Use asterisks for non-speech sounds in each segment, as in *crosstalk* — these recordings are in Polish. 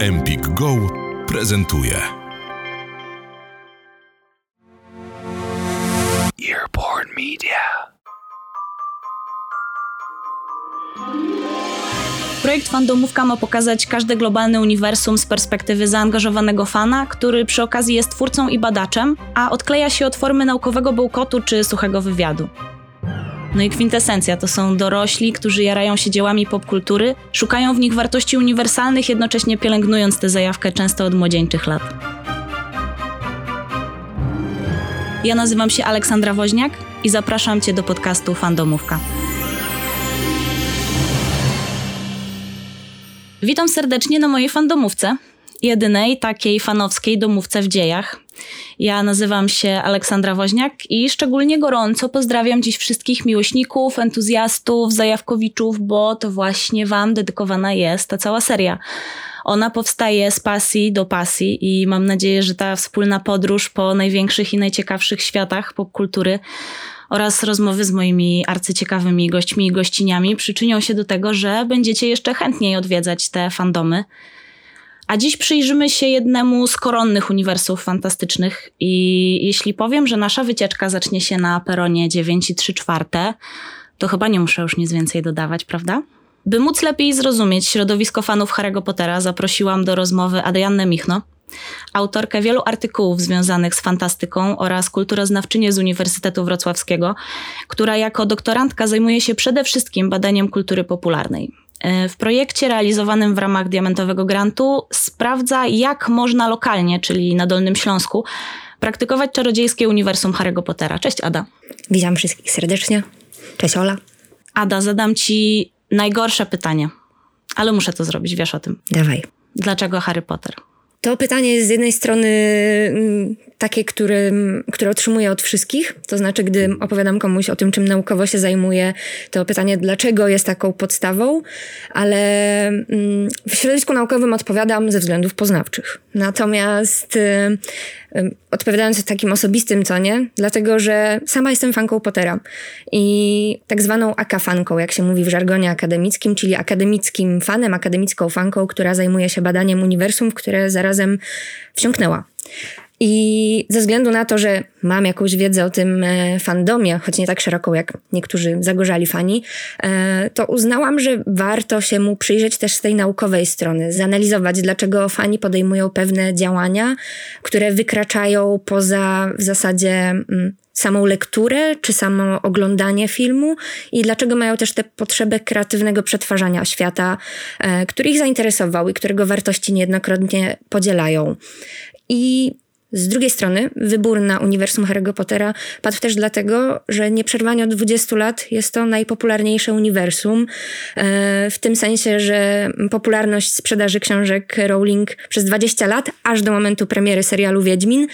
Empik Go prezentuje. Earborn Media. Projekt Fandomówka ma pokazać każde globalne uniwersum z perspektywy zaangażowanego fana, który przy okazji jest twórcą i badaczem, a odkleja się od formy naukowego bełkotu czy suchego wywiadu. No i kwintesencja to są dorośli, którzy jarają się dziełami popkultury, szukają w nich wartości uniwersalnych, jednocześnie pielęgnując tę zajawkę często od młodzieńczych lat. Ja nazywam się Aleksandra Woźniak i zapraszam Cię do podcastu Fandomówka. Witam serdecznie na mojej fandomówce, jedynej takiej fanowskiej domówce w dziejach. Ja nazywam się Aleksandra Woźniak i szczególnie gorąco pozdrawiam dziś wszystkich miłośników, entuzjastów, zajawkowiczów, bo to właśnie Wam dedykowana jest ta cała seria. Ona powstaje z pasji do pasji i mam nadzieję, że ta wspólna podróż po największych i najciekawszych światach popkultury oraz rozmowy z moimi arcyciekawymi gośćmi i gościniami przyczynią się do tego, że będziecie jeszcze chętniej odwiedzać te fandomy. A dziś przyjrzymy się jednemu z koronnych uniwersów fantastycznych i jeśli powiem, że nasza wycieczka zacznie się na peronie 9 i 3 czwarte, to chyba nie muszę już nic więcej dodawać, prawda? By móc lepiej zrozumieć środowisko fanów Harry'ego Pottera, zaprosiłam do rozmowy Adriannę Michno, autorkę wielu artykułów związanych z fantastyką oraz kulturoznawczynię z Uniwersytetu Wrocławskiego, która jako doktorantka zajmuje się przede wszystkim badaniem kultury popularnej. E, w projekcie realizowanym w ramach Diamentowego Grantu sprawdza, jak można lokalnie, czyli na Dolnym Śląsku, praktykować czarodziejskie uniwersum Harry'ego Pottera. Cześć Ada. Witam wszystkich serdecznie. Cześć Ola. Ada, zadam ci najgorsze pytanie, ale muszę to zrobić, wiesz o tym. Dawaj. Dlaczego Harry Potter? To pytanie jest z jednej strony mm, takie, które, które otrzymuję od wszystkich. To znaczy, gdy opowiadam komuś o tym, czym naukowo się zajmuję, to pytanie, dlaczego jest taką podstawą, ale mm, w środowisku naukowym odpowiadam ze względów poznawczych. Natomiast y, odpowiadając w takim osobistym tonie, dlatego że sama jestem fanką Pottera i tak zwaną akafanką, jak się mówi w żargonie akademickim, czyli akademickim fanem, akademicką fanką, która zajmuje się badaniem uniwersum, w które zarazem wsiąknęła. I ze względu na to, że mam jakąś wiedzę o tym e, fandomie, choć nie tak szeroką jak niektórzy zagorzali fani, e, to uznałam, że warto się mu przyjrzeć też z tej naukowej strony, zanalizować, dlaczego fani podejmują pewne działania, które wykraczają poza w zasadzie mm, samą lekturę czy samo oglądanie filmu i dlaczego mają też tę potrzebę kreatywnego przetwarzania świata, e, który ich zainteresował i którego wartości niejednokrotnie podzielają. I z drugiej strony, wybór na uniwersum Harry'ego Pottera padł też dlatego, że nieprzerwanie od 20 lat jest to najpopularniejsze uniwersum, e, w tym sensie, że popularność sprzedaży książek Rowling przez 20 lat, aż do momentu premiery serialu Wiedźmin,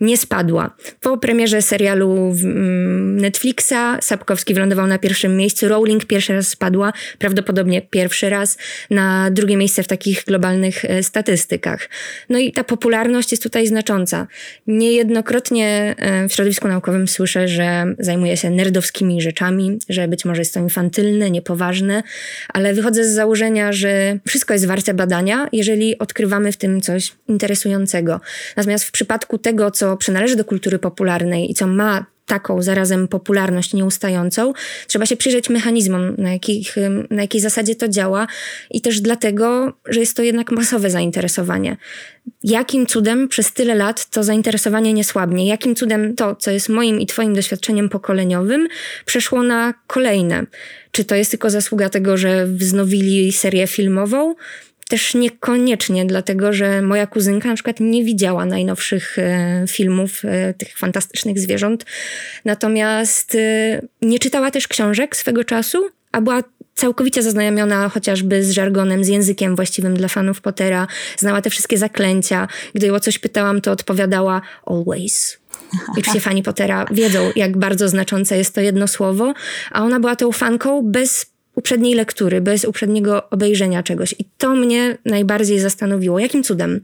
nie spadła. Po premierze serialu mm, Netflixa Sapkowski wylądował na pierwszym miejscu, Rowling pierwszy raz spadła, prawdopodobnie pierwszy raz na drugie miejsce w takich globalnych e, statystykach. No i ta popularność jest tutaj znacząca. Niejednokrotnie e, w środowisku naukowym słyszę, że zajmuje się nerdowskimi rzeczami, że być może jest to infantylne, niepoważne, ale wychodzę z założenia, że wszystko jest warte badania, jeżeli odkrywamy w tym coś interesującego. Natomiast w przypadku tego, co przynależy do kultury popularnej i co ma taką zarazem popularność nieustającą, trzeba się przyjrzeć mechanizmom, na, jakich, na jakiej zasadzie to działa i też dlatego, że jest to jednak masowe zainteresowanie. Jakim cudem przez tyle lat to zainteresowanie nie słabnie? Jakim cudem to, co jest moim i Twoim doświadczeniem pokoleniowym, przeszło na kolejne? Czy to jest tylko zasługa tego, że wznowili serię filmową? Też niekoniecznie, dlatego że moja kuzynka na przykład nie widziała najnowszych e, filmów e, tych fantastycznych zwierząt, natomiast e, nie czytała też książek swego czasu, a była całkowicie zaznajomiona chociażby z żargonem, z językiem właściwym dla fanów Pottera, znała te wszystkie zaklęcia. Gdy ją o coś pytałam, to odpowiadała always. I wszystkie fani Pottera wiedzą, jak bardzo znaczące jest to jedno słowo, a ona była tą fanką bez uprzedniej lektury, bez uprzedniego obejrzenia czegoś. I to mnie najbardziej zastanowiło. Jakim cudem?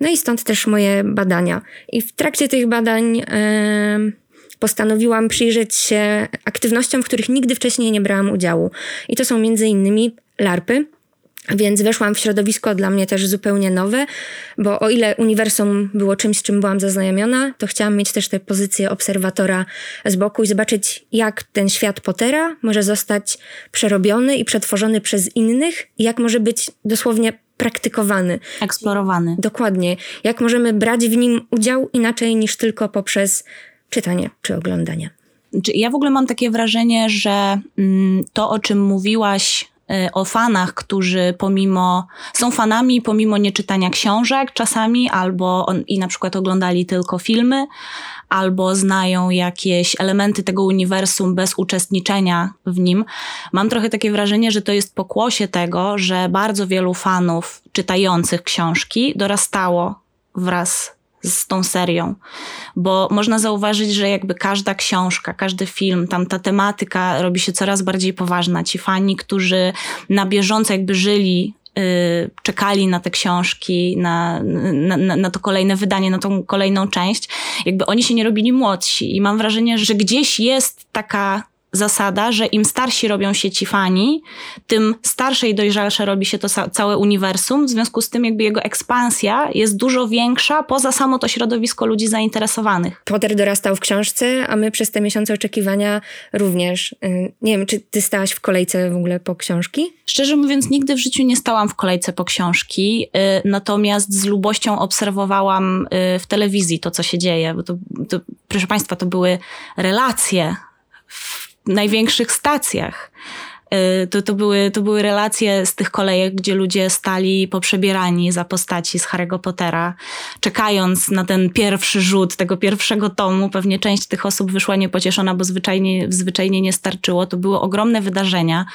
No i stąd też moje badania. I w trakcie tych badań postanowiłam przyjrzeć się aktywnościom, w których nigdy wcześniej nie brałam udziału. I to są między innymi LARPy, Więc weszłam w środowisko dla mnie też zupełnie nowe, bo o ile uniwersum było czymś, z czym byłam zaznajomiona, to chciałam mieć też tę pozycję obserwatora z boku i zobaczyć, jak ten świat Pottera może zostać przerobiony i przetworzony przez innych i jak może być dosłownie praktykowany. Eksplorowany. Dokładnie. Jak możemy brać w nim udział inaczej niż tylko poprzez czytanie czy oglądanie. Ja w ogóle mam takie wrażenie, że mm, to, o czym mówiłaś o fanach, którzy pomimo, są fanami pomimo nieczytania książek czasami, albo on, i na przykład oglądali tylko filmy, albo znają jakieś elementy tego uniwersum bez uczestniczenia w nim. Mam trochę takie wrażenie, że to jest pokłosie tego, że bardzo wielu fanów czytających książki dorastało wraz z tą serią, bo można zauważyć, że jakby każda książka, każdy film, tam ta tematyka robi się coraz bardziej poważna. Ci fani, którzy na bieżąco jakby żyli y, czekali na te książki, na, na, na, to kolejne wydanie, na tą kolejną część, jakby oni się nie robili młodsi. I mam wrażenie, że gdzieś jest taka zasada, że im starsi robią się ci fani, tym starsze i dojrzalsze robi się to całe uniwersum. W związku z tym jakby jego ekspansja jest dużo większa poza samo to środowisko ludzi zainteresowanych. Potter dorastał w książce, a my przez te miesiące oczekiwania również. Y, nie wiem, czy ty stałaś w kolejce w ogóle po książki? Szczerze mówiąc, nigdy w życiu nie stałam w kolejce po książki, y, natomiast z lubością obserwowałam y, w telewizji to, co się dzieje. Bo to, to proszę Państwa, to były relacje największych stacjach. Y, to, to, były, to były relacje z tych kolejek, gdzie ludzie stali poprzebierani za postaci z Harry'ego Pottera, czekając na ten pierwszy rzut tego pierwszego tomu. Pewnie część tych osób wyszła niepocieszona, bo zwyczajnie, zwyczajnie nie starczyło. To były ogromne wydarzenia.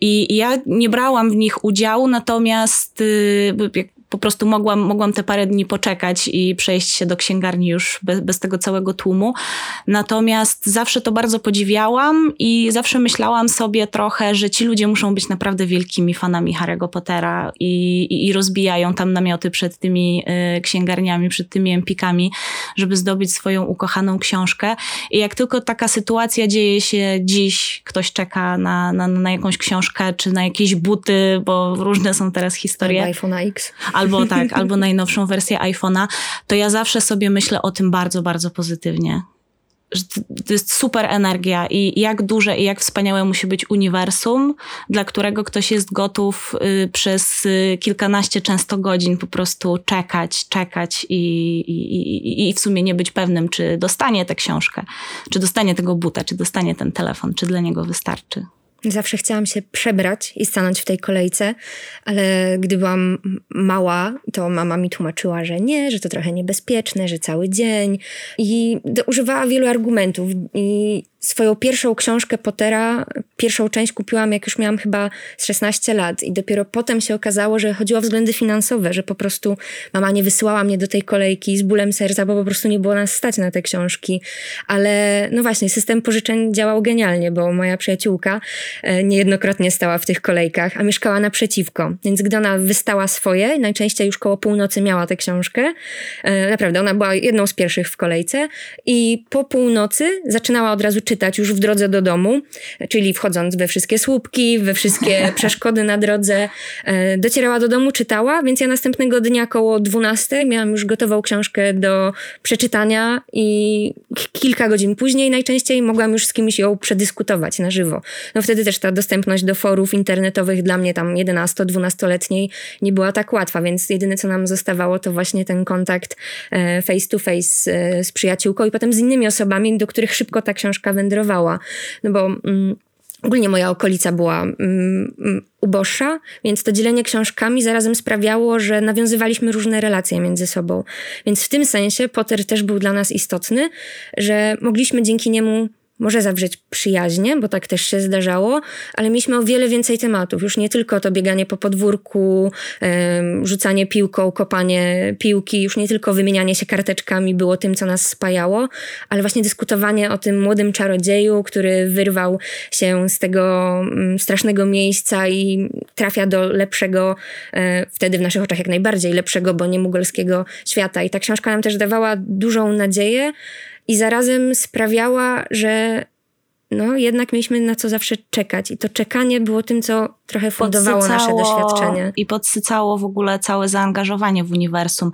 I ja nie brałam w nich udziału, natomiast y, po prostu mogłam, mogłam te parę dni poczekać i przejść się do księgarni już bez, bez tego całego tłumu. Natomiast zawsze to bardzo podziwiałam i zawsze myślałam sobie trochę, że ci ludzie muszą być naprawdę wielkimi fanami Harry'ego Pottera i, i, i rozbijają tam namioty przed tymi y, księgarniami, przed tymi empikami, żeby zdobyć swoją ukochaną książkę. I jak tylko taka sytuacja dzieje się dziś, ktoś czeka na, na, na jakąś książkę czy na jakieś buty, bo różne są teraz historie. iPhone X albo *laughs* tak, albo najnowszą wersję iPhone'a, to ja zawsze sobie myślę o tym bardzo, bardzo pozytywnie. Że to jest super energia i jak duże i jak wspaniałe musi być uniwersum, dla którego ktoś jest gotów y, przez y, kilkanaście często godzin po prostu czekać, czekać i, i, i w sumie nie być pewnym, czy dostanie tę książkę, czy dostanie tego buta, czy dostanie ten telefon, czy dla niego wystarczy. Zawsze chciałam się przebrać i stanąć w tej kolejce, ale gdy byłam mała, to mama mi tłumaczyła, że nie, że to trochę niebezpieczne, że cały dzień. I używała wielu argumentów. I swoją pierwszą książkę Pottera, pierwszą część kupiłam, jak już miałam chyba 16 lat. I dopiero potem się okazało, że chodziło o względy finansowe, że po prostu mama nie wysyłała mnie do tej kolejki z bólem serca, bo po prostu nie było nas stać na te książki. Ale no właśnie, system pożyczeń działał genialnie, bo moja przyjaciółka e, niejednokrotnie stała w tych kolejkach, a mieszkała naprzeciwko. Więc gdy ona wystała swoje, najczęściej już koło północy miała tę książkę, e, naprawdę, ona była jedną z pierwszych w kolejce i po północy zaczynała od razu czytać już w drodze do domu, czyli wchodząc we wszystkie słupki, we wszystkie *laughs* przeszkody na drodze. E, docierała do domu, czytała, więc ja następnego dnia koło 12 miałam już gotową książkę do przeczytania i kilka godzin później najczęściej mogłam już z kimś ją przedyskutować na żywo. No wtedy też ta dostępność do forów internetowych dla mnie tam 11-12-letniej nie była tak łatwa, więc jedyne co nam zostawało to właśnie ten kontakt e, face to face e, z przyjaciółką i potem z innymi osobami, do których szybko ta książka wędrowała. No bo mm, ogólnie moja okolica była mm, mm, uboższa, więc to dzielenie książkami zarazem sprawiało, że nawiązywaliśmy różne relacje między sobą. Więc w tym sensie Potter też był dla nas istotny, że mogliśmy dzięki niemu może zawrzeć przyjaźnie, bo tak też się zdarzało, ale mieliśmy o wiele więcej tematów. Już nie tylko to bieganie po podwórku, rzucanie piłką, kopanie piłki, już nie tylko wymienianie się karteczkami było tym, co nas spajało, ale właśnie dyskutowanie o tym młodym czarodzieju, który wyrwał się z tego mm, strasznego miejsca i trafia do lepszego, e, wtedy w naszych oczach jak najbardziej lepszego, bo nie mugolskiego świata. I ta książka nam też dawała dużą nadzieję, i zarazem sprawiała, że no jednak mieliśmy na co zawsze czekać. I to czekanie było tym, co trochę fundowało nasze doświadczenie. I podsycało w ogóle całe zaangażowanie w uniwersum.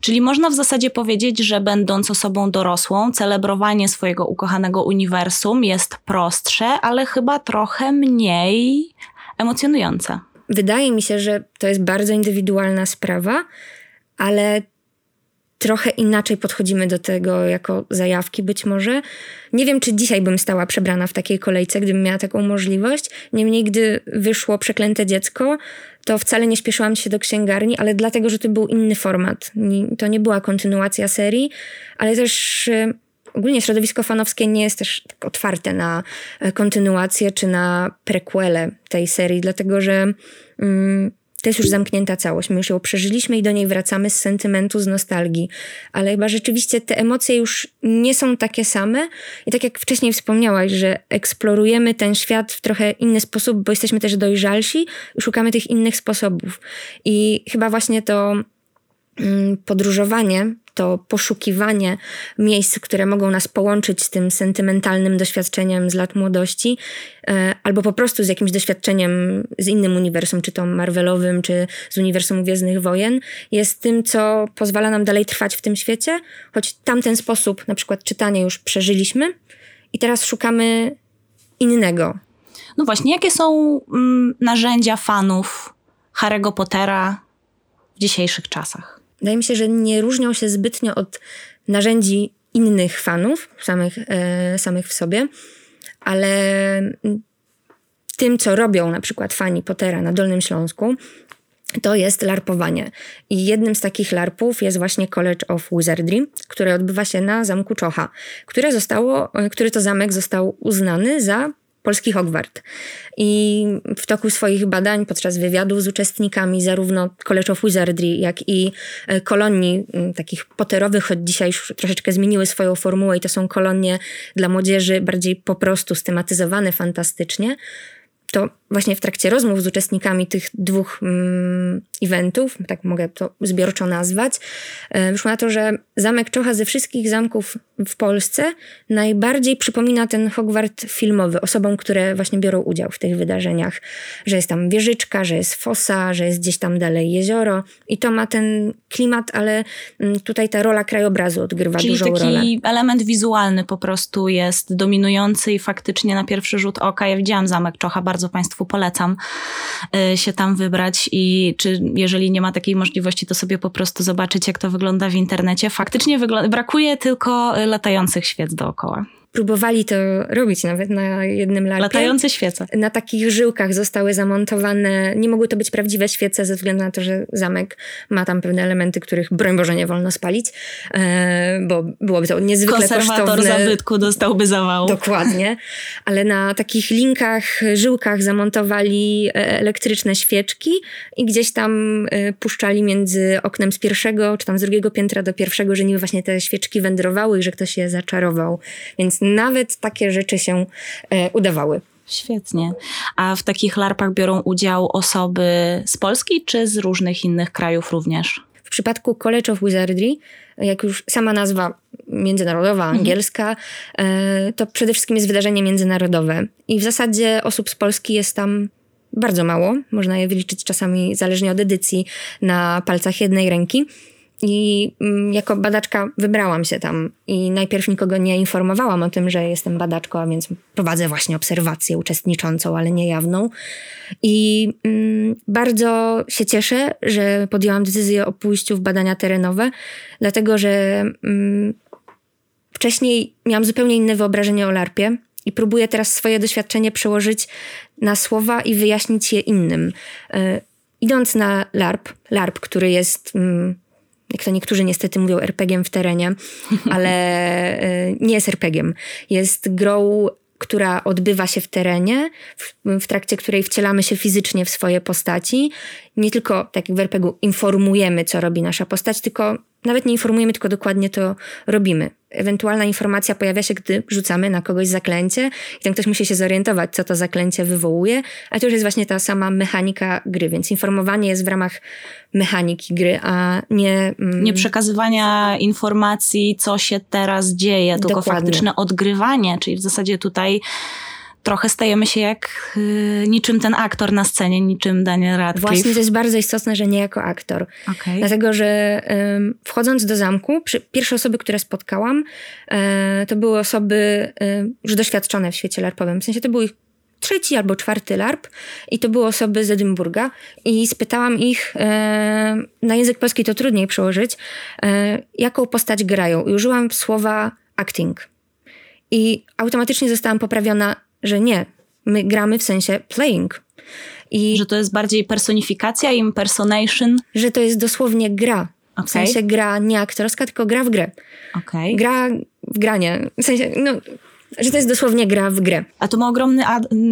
Czyli można w zasadzie powiedzieć, że będąc osobą dorosłą, celebrowanie swojego ukochanego uniwersum jest prostsze, ale chyba trochę mniej emocjonujące. Wydaje mi się, że to jest bardzo indywidualna sprawa, ale trochę inaczej podchodzimy do tego jako zajawki być może. Nie wiem, czy dzisiaj bym stała przebrana w takiej kolejce, gdybym miała taką możliwość. Niemniej, gdy wyszło Przeklęte Dziecko, to wcale nie śpieszyłam się do księgarni, ale dlatego, że to był inny format. To nie była kontynuacja serii, ale też e, ogólnie środowisko fanowskie nie jest też tak otwarte na e, kontynuację czy na prequele tej serii, dlatego że mm, to jest już zamknięta całość. My już ją przeżyliśmy i do niej wracamy z sentymentu, z nostalgii. Ale chyba rzeczywiście te emocje już nie są takie same. I tak jak wcześniej wspomniałaś, że eksplorujemy ten świat w trochę inny sposób, bo jesteśmy też dojrzalsi i szukamy tych innych sposobów. I chyba właśnie to mm, podróżowanie to poszukiwanie miejsc, które mogą nas połączyć z tym sentymentalnym doświadczeniem z lat młodości, e, albo po prostu z jakimś doświadczeniem z innym uniwersum, czy to Marvelowym, czy z uniwersum Gwiezdnych Wojen, jest tym, co pozwala nam dalej trwać w tym świecie, choć tamten sposób, na przykład czytanie już przeżyliśmy i teraz szukamy innego. No właśnie, jakie są mm, narzędzia fanów Harry'ego Pottera w dzisiejszych czasach? Wydaje mi się, że nie różnią się zbytnio od narzędzi innych fanów, samych, e, samych w sobie, ale tym, co robią na przykład fani Pottera na Dolnym Śląsku, to jest larpowanie. I jednym z takich larpów jest właśnie College of Wizardry, które odbywa się na Zamku Czocha, które zostało, który to zamek został uznany za polski Hogwart. I w toku swoich badań, podczas wywiadów z uczestnikami zarówno College of Wizardry, jak i e, kolonii takich poterowych, choć dzisiaj już troszeczkę zmieniły swoją formułę i to są kolonie dla młodzieży bardziej po prostu stematyzowane fantastycznie, to właśnie w trakcie rozmów z uczestnikami tych dwóch mm, eventów, tak mogę to zbiorczo nazwać, e, wyszło na to, że zamek Czocha ze wszystkich zamków w Polsce najbardziej przypomina ten Hogwart filmowy osobom, które właśnie biorą udział w tych wydarzeniach. Że jest tam wieżyczka, że jest fosa, że jest gdzieś tam dalej jezioro i to ma ten klimat, ale mm, tutaj ta rola krajobrazu odgrywa Czyli dużą rolę. Czyli taki element wizualny po prostu jest dominujący i faktycznie na pierwszy rzut oka, ja widziałam zamek Czocha, bardzo Państwu polecam y, się tam wybrać i czy jeżeli nie ma takiej możliwości, to sobie po prostu zobaczyć, jak to wygląda w internecie. Faktycznie brakuje tylko latających świec dookoła próbowali to robić nawet na jednym larpie. Latające świece. Na takich żyłkach zostały zamontowane, nie mogły to być prawdziwe świece ze względu na to, że zamek ma tam pewne elementy, których broń Boże nie wolno spalić, e, bo byłoby to niezwykle Konserwator kosztowne. zabytku dostałby zawału. Dokładnie. Ale na takich linkach, żyłkach zamontowali e, elektryczne świeczki i gdzieś tam e, puszczali między oknem z pierwszego czy tam z drugiego piętra do pierwszego, że niby właśnie te świeczki wędrowały i że ktoś je zaczarował. Więc nawet takie rzeczy się e, udawały. Świetnie. A w takich larpach biorą udział osoby z Polski czy z różnych innych krajów również? W przypadku College of Wizardry, jak już sama nazwa międzynarodowa, mhm. angielska, mhm. to przede wszystkim jest wydarzenie międzynarodowe. I w zasadzie osób z Polski jest tam bardzo mało. Można je wyliczyć czasami zależnie od edycji na palcach jednej ręki. I mm, jako badaczka wybrałam się tam i najpierw nikogo nie informowałam o tym, że jestem badaczką, a więc prowadzę właśnie obserwację uczestniczącą, ale niejawną. I mm, bardzo się cieszę, że podjęłam decyzję o pójściu w badania terenowe, dlatego że mm, wcześniej miałam zupełnie inne wyobrażenie o larpie i próbuję teraz swoje doświadczenie przełożyć na słowa i wyjaśnić je innym. Y, idąc na LARP, LARP, który jest mm, jak to niektórzy niestety mówią, RPG w terenie, *laughs* ale e, nie jest RPG. Jest grą która odbywa się w terenie, w, w, trakcie której wcielamy się fizycznie w swoje postaci. Nie tylko, tak jak w RPG, informujemy, co robi nasza postać, tylko nawet nie informujemy, tylko dokładnie to robimy. Ewentualna informacja pojawia się, gdy rzucamy na kogoś zaklęcie i ten ktoś musi się zorientować, co to zaklęcie wywołuje, a to już jest właśnie ta sama mechanika gry, więc informowanie jest w ramach mechaniki gry, a nie... Mm, nie przekazywania informacji, co się teraz dzieje, tylko Dokładnie. faktyczne odgrywanie, czyli w zasadzie tutaj trochę stajemy się jak y, niczym ten aktor na scenie, niczym Daniel Radcliffe. Właśnie to jest bardzo istotne, że nie jako aktor. Okay. Dlatego, że y, wchodząc do zamku, przy, pierwsze osoby, które spotkałam, y, to były osoby już doświadczone w świecie larpowym. W sensie to był ich trzeci albo czwarty larp i to były osoby z Edynburga i spytałam ich, na język polski to trudniej przełożyć, jaką postać grają. I użyłam słowa acting. I automatycznie zostałam poprawiona że nie. My gramy w sensie playing. I że to jest bardziej personifikacja, impersonation? Że to jest dosłownie gra. Okay. W sensie gra nie aktorska, tylko gra w grę. Okay. Gra w granie. W sensie, no, że to jest dosłownie gra w grę. A to ma ogromny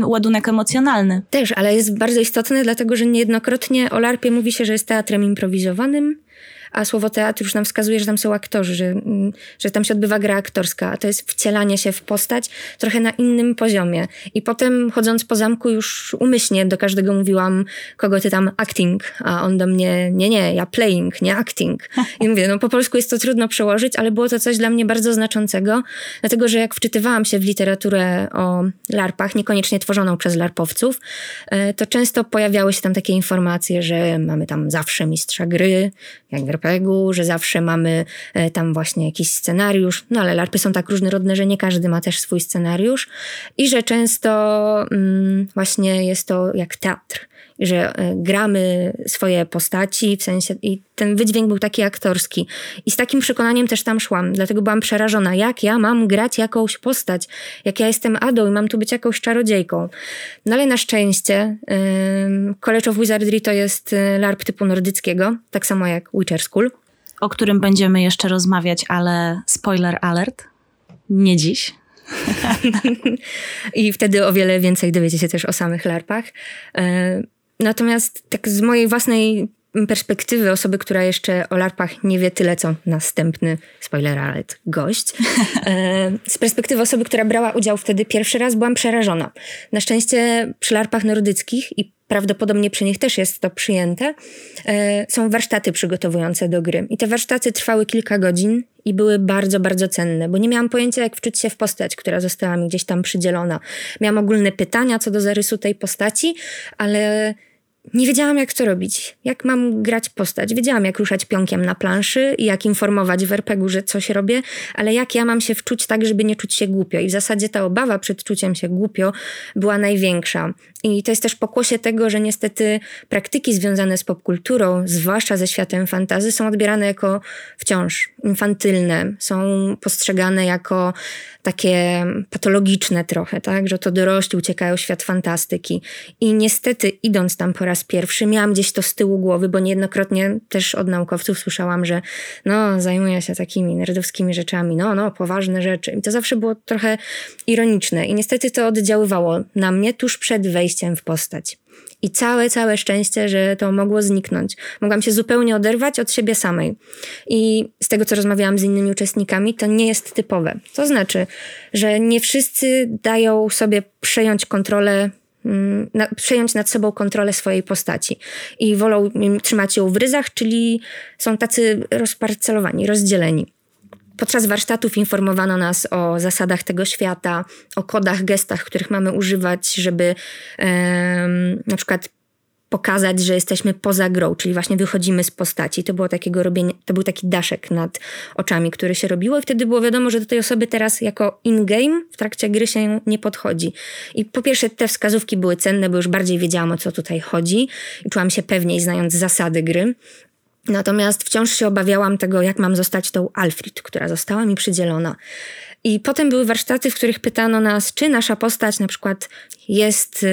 ładunek emocjonalny. Też, ale jest bardzo istotny, dlatego że niejednokrotnie o LARPie mówi się, że jest teatrem improwizowanym, a słowo teatr już nam wskazuje, że tam są aktorzy, że, mm, że tam się odbywa gra aktorska, a to jest wcielanie się w postać trochę na innym poziomie. I potem chodząc po zamku już umyślnie do każdego mówiłam, kogo ty tam acting, a on do mnie, nie, nie, ja playing, nie acting. I mówię, no po polsku jest to trudno przełożyć, ale było to coś dla mnie bardzo znaczącego, dlatego, że jak wczytywałam się w literaturę o larpach, niekoniecznie tworzoną przez larpowców, e, to często pojawiały się tam takie informacje, że mamy tam zawsze mistrza gry, RPG-u, że zawsze mamy e, tam właśnie jakiś scenariusz, no ale larpy są tak różnorodne, że nie każdy ma też swój scenariusz i że często mm, właśnie jest to jak teatr że e, gramy swoje postaci, w sensie i ten wydźwięk był taki aktorski. I z takim przekonaniem też tam szłam, dlatego byłam przerażona, jak ja mam grać jakąś postać, jak ja jestem Adą i mam tu być jakąś czarodziejką. No ale na szczęście um, College of Wizardry to jest e, LARP typu nordyckiego, tak samo jak Witcher School. O którym będziemy jeszcze rozmawiać, ale spoiler alert, nie dziś. *laughs* I wtedy o wiele więcej dowiecie się też o samych larpach. Natomiast tak z mojej własnej perspektywy osoby, która jeszcze o larpach nie wie tyle, co następny, spoiler alert, gość. *laughs* E, z perspektywy osoby, która brała udział wtedy pierwszy raz, byłam przerażona. Na szczęście przy larpach nordyckich i prawdopodobnie przy nich też jest to przyjęte, e, są warsztaty przygotowujące do gry. I te warsztaty trwały kilka godzin i były bardzo, bardzo cenne, bo nie miałam pojęcia, jak wczuć się w postać, która została mi gdzieś tam przydzielona. Miałam ogólne pytania co do zarysu tej postaci, ale nie wiedziałam, jak to robić, jak mam grać postać. Wiedziałam, jak ruszać pionkiem na planszy i jak informować w RPG-u, że coś robię, ale jak ja mam się wczuć tak, żeby nie czuć się głupio. I w zasadzie ta obawa przed czuciem się głupio była największa. I to jest też pokłosie tego, że niestety praktyki związane z popkulturą, zwłaszcza ze światem fantazy, są odbierane jako wciąż infantylne, są postrzegane jako takie patologiczne trochę, tak, że to dorośli uciekają w świat fantastyki. I niestety idąc tam po raz pierwszy, miałam gdzieś to z tyłu głowy, bo niejednokrotnie też od naukowców słyszałam, że no, zajmuję się takimi nerdowskimi rzeczami, no, no, poważne rzeczy. I to zawsze było trochę ironiczne. I niestety to oddziaływało na mnie tuż przed wejściem w postać. I całe, całe szczęście, że to mogło zniknąć. Mogłam się zupełnie oderwać od siebie samej. I z tego, co rozmawiałam z innymi uczestnikami, to nie jest typowe. To znaczy, że nie wszyscy dają sobie przejąć kontrolę mm, na, przejąć nad sobą kontrolę swojej postaci i wolą trzymać ją w ryzach, czyli są tacy rozparcelowani, rozdzieleni. Podczas warsztatów informowano nas o zasadach tego świata, o kodach, gestach, których mamy używać, żeby na przykład pokazać, że jesteśmy poza grą, czyli właśnie wychodzimy z postaci. To było takiego robienie, to był taki daszek nad oczami, który się robiło i wtedy było wiadomo, że do tej osoby teraz jako in-game w trakcie gry się nie podchodzi. I po pierwsze te wskazówki były cenne, bo już bardziej wiedziałam o co tutaj chodzi i czułam się pewniej znając zasady gry. Natomiast wciąż się obawiałam tego, jak mam zostać tą Alfred, która została mi przydzielona. I potem były warsztaty, w których pytano nas, czy nasza postać na przykład jest y,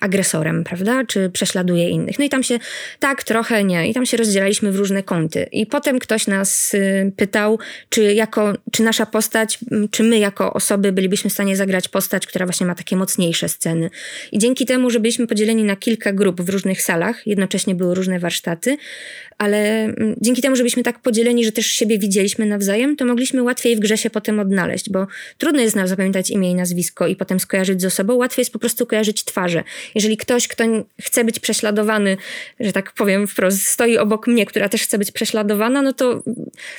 agresorem, prawda? Czy prześladuje innych. No i tam się tak, trochę nie. I tam się rozdzielaliśmy w różne kąty. I potem ktoś nas y, pytał, czy, jako, czy nasza postać, czy my jako osoby bylibyśmy w stanie zagrać postać, która właśnie ma takie mocniejsze sceny. I dzięki temu, że byliśmy podzieleni na kilka grup w różnych salach, jednocześnie były różne warsztaty, ale mm, dzięki temu, że byliśmy tak podzieleni, że też siebie widzieliśmy nawzajem, to mogliśmy łatwiej w grze się potem odnaleźć, bo trudno jest nam zapamiętać imię i nazwisko i potem skojarzyć z osobą, łatwiej jest po prostu kojarzyć twarze. Jeżeli ktoś, kto chce być prześladowany, że tak powiem wprost, stoi obok mnie, która też chce być prześladowana, no to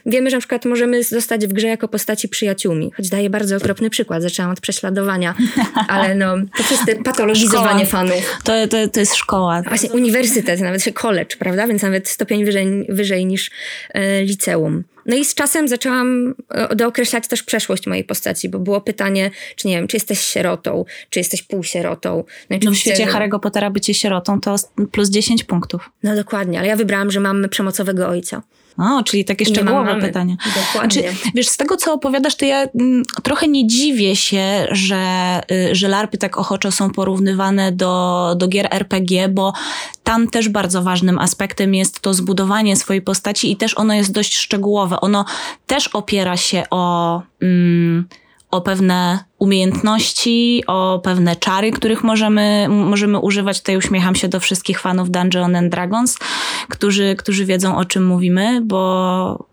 wiemy, że na przykład możemy zostać w grze jako postaci przyjaciółmi, choć daję bardzo okropny przykład, zaczęłam od prześladowania, *laughs* ale no, to czyste patologizowanie szkoła. fanów. To, to, to jest szkoła. Właśnie uniwersytet, nawet się college, prawda? Więc nawet stopień wyżej, wyżej niż e, liceum. No i z czasem zaczęłam e, dookreślać też przeszłość mojej postaci, bo było pytanie, czy nie wiem, czy jesteś sierotą, czy jesteś półsierotą. No, no w świecie Harry'ego Pottera bycie sierotą to plus 10 punktów. No dokładnie, ale ja wybrałam, że mam przemocowego ojca. O, czyli takie szczegółowe pytanie. Dokładnie. Znaczy, wiesz, z tego co opowiadasz, to ja m, mm, trochę nie dziwię się, że, y, że larpy tak ochoczo są porównywane do, do gier RPG, bo tam też bardzo ważnym aspektem jest to zbudowanie swojej postaci i też ono jest dość szczegółowe. Ono też opiera się o... Mm, o pewne umiejętności, o pewne czary, których możemy, możemy używać. Tutaj uśmiecham się do wszystkich fanów Dungeon and Dragons, którzy, którzy wiedzą o czym mówimy, bo,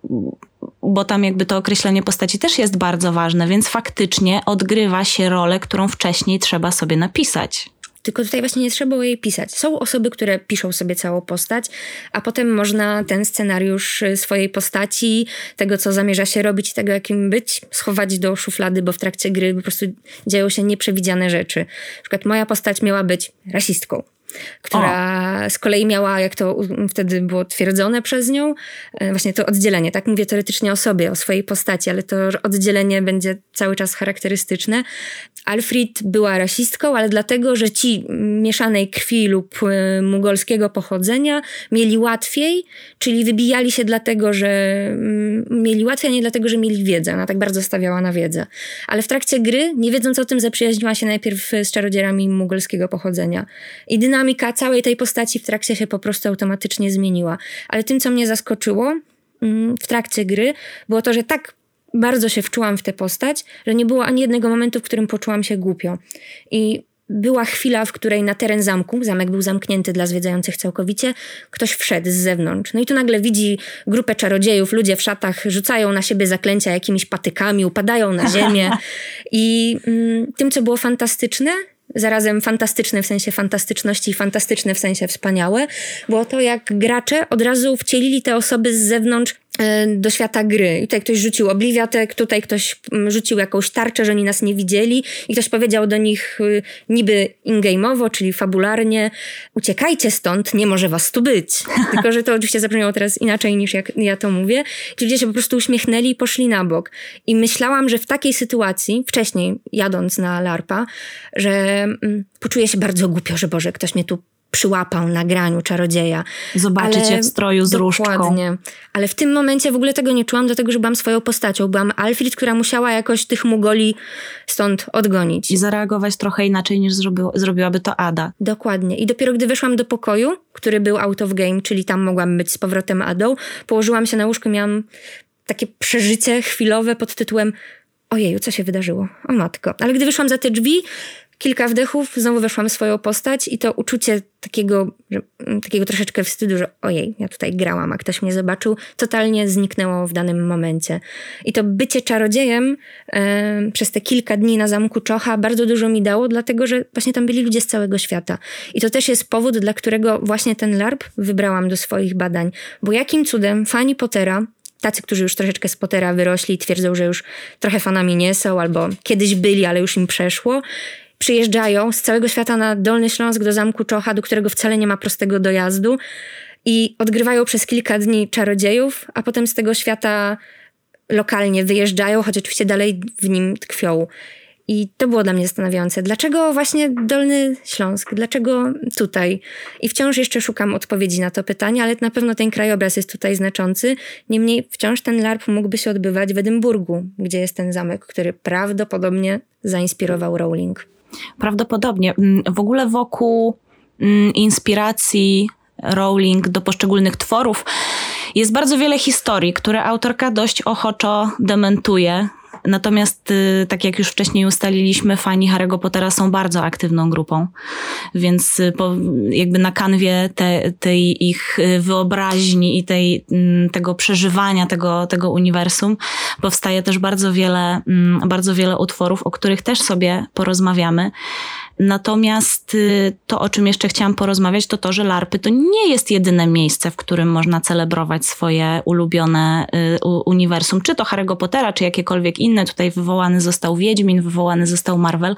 bo tam jakby to określenie postaci też jest bardzo ważne, więc faktycznie odgrywa się rolę, którą wcześniej trzeba sobie napisać. Tylko tutaj właśnie nie trzeba jej pisać. Są osoby, które piszą sobie całą postać, a potem można ten scenariusz y, swojej postaci, tego co zamierza się robić, tego jakim być, schować do szuflady, bo w trakcie gry po prostu dzieją się nieprzewidziane rzeczy. Na przykład moja postać miała być rasistką która o. z kolei miała, jak to wtedy było twierdzone przez nią, e, właśnie to oddzielenie. Tak mówię teoretycznie o sobie, o swojej postaci, ale to oddzielenie będzie cały czas charakterystyczne. Alfred była rasistką, ale dlatego, że ci mieszanej krwi lub e, mugolskiego pochodzenia mieli łatwiej, czyli wybijali się dlatego, że mm, mieli łatwiej, a nie dlatego, że mieli wiedzę. Ona tak bardzo stawiała na wiedzę. Ale w trakcie gry, nie wiedząc o tym, zaprzyjaźniła się najpierw z czarodzierami mugolskiego pochodzenia. I dynamika całej tej postaci w trakcie się po prostu automatycznie zmieniła. Ale tym, co mnie zaskoczyło mm, w trakcie gry, było to, że tak bardzo się wczułam w tę postać, że nie było ani jednego momentu, w którym poczułam się głupio. I była chwila, w której na teren zamku, zamek był zamknięty dla zwiedzających całkowicie, ktoś wszedł z zewnątrz. No i tu nagle widzi grupę czarodziejów, ludzie w szatach rzucają na siebie zaklęcia jakimiś patykami, upadają na ziemię. *laughs* I mm, tym, co było fantastyczne, zarazem fantastyczne w sensie fantastyczności i fantastyczne w sensie wspaniałe, było to, jak gracze od razu wcielili te osoby z zewnątrz E, do świata gry. I tutaj ktoś rzucił obliwiatek, tutaj ktoś mm, rzucił jakąś tarczę, że oni nas nie widzieli i ktoś powiedział do nich y, niby in-game'owo, czyli fabularnie uciekajcie stąd, nie może was tu być. *laughs* Tylko, że to oczywiście zabrzmiało teraz inaczej niż jak ja to mówię. Ci ludzie się po prostu uśmiechnęli i poszli na bok. I myślałam, że w takiej sytuacji, wcześniej jadąc na LARPA, że mm, poczuję się bardzo głupio, że Boże, ktoś mnie tu przyłapał na graniu czarodzieja. Zobaczyć je w stroju z dokładnie. różdżką. Ale w tym momencie w ogóle tego nie czułam, dlatego że byłam swoją postacią. Byłam Alfred, która musiała jakoś tych Mugoli stąd odgonić. I zareagować trochę inaczej niż zrobiło, zrobiłaby to Ada. Dokładnie. I dopiero gdy weszłam do pokoju, który był out of game, czyli tam mogłam być z powrotem Adą, położyłam się na łóżku, miałam takie przeżycie chwilowe pod tytułem ojeju, co się wydarzyło? O matko. Ale gdy wyszłam za te drzwi, kilka wdechów, znowu weszłam w swoją postać i to uczucie takiego, że, mm, takiego troszeczkę wstydu, że ojej, ja tutaj grałam, a ktoś mnie zobaczył, totalnie zniknęło w danym momencie. I to bycie czarodziejem e, przez te kilka dni na zamku Czocha bardzo dużo mi dało, dlatego że właśnie tam byli ludzie z całego świata. I to też jest powód, dla którego właśnie ten LARP wybrałam do swoich badań. Bo jakim cudem fani Pottera tacy, którzy już troszeczkę z Pottera wyrośli i twierdzą, że już trochę fanami nie są, albo kiedyś byli, ale już im przeszło przyjeżdżają z całego świata na Dolny Śląsk do Zamku Czocha, do którego wcale nie ma prostego dojazdu i odgrywają przez kilka dni czarodziejów, a potem z tego świata lokalnie wyjeżdżają, choć oczywiście dalej w nim tkwią. I to było dla mnie zastanawiające. Dlaczego właśnie Dolny Śląsk? Dlaczego tutaj? I wciąż jeszcze szukam odpowiedzi na to pytanie, ale na pewno ten krajobraz jest tutaj znaczący. Niemniej wciąż ten LARP mógłby się odbywać w Edynburgu, gdzie jest ten zamek, który prawdopodobnie zainspirował Rowling. Prawdopodobnie. Mm, w ogóle wokół mm, inspiracji Rowling do poszczególnych tworów jest bardzo wiele historii, które autorka dość ochoczo dementuje. Natomiast, y, tak jak już wcześniej ustaliliśmy, fani Harry'ego Pottera są bardzo aktywną grupą, więc y, po, jakby na kanwie te, tej ich y, wyobraźni i tej, mm, tego przeżywania tego, tego uniwersum powstaje też bardzo wiele, mm, bardzo wiele utworów, o których też sobie porozmawiamy. Natomiast y, to, o czym jeszcze chciałam porozmawiać, to to, że LARPy to nie jest jedyne miejsce, w którym można celebrować swoje ulubione y, uniwersum, czy to Harry'ego Pottera, czy jakiekolwiek inne. Tutaj wywołany został Wiedźmin, wywołany został Marvel.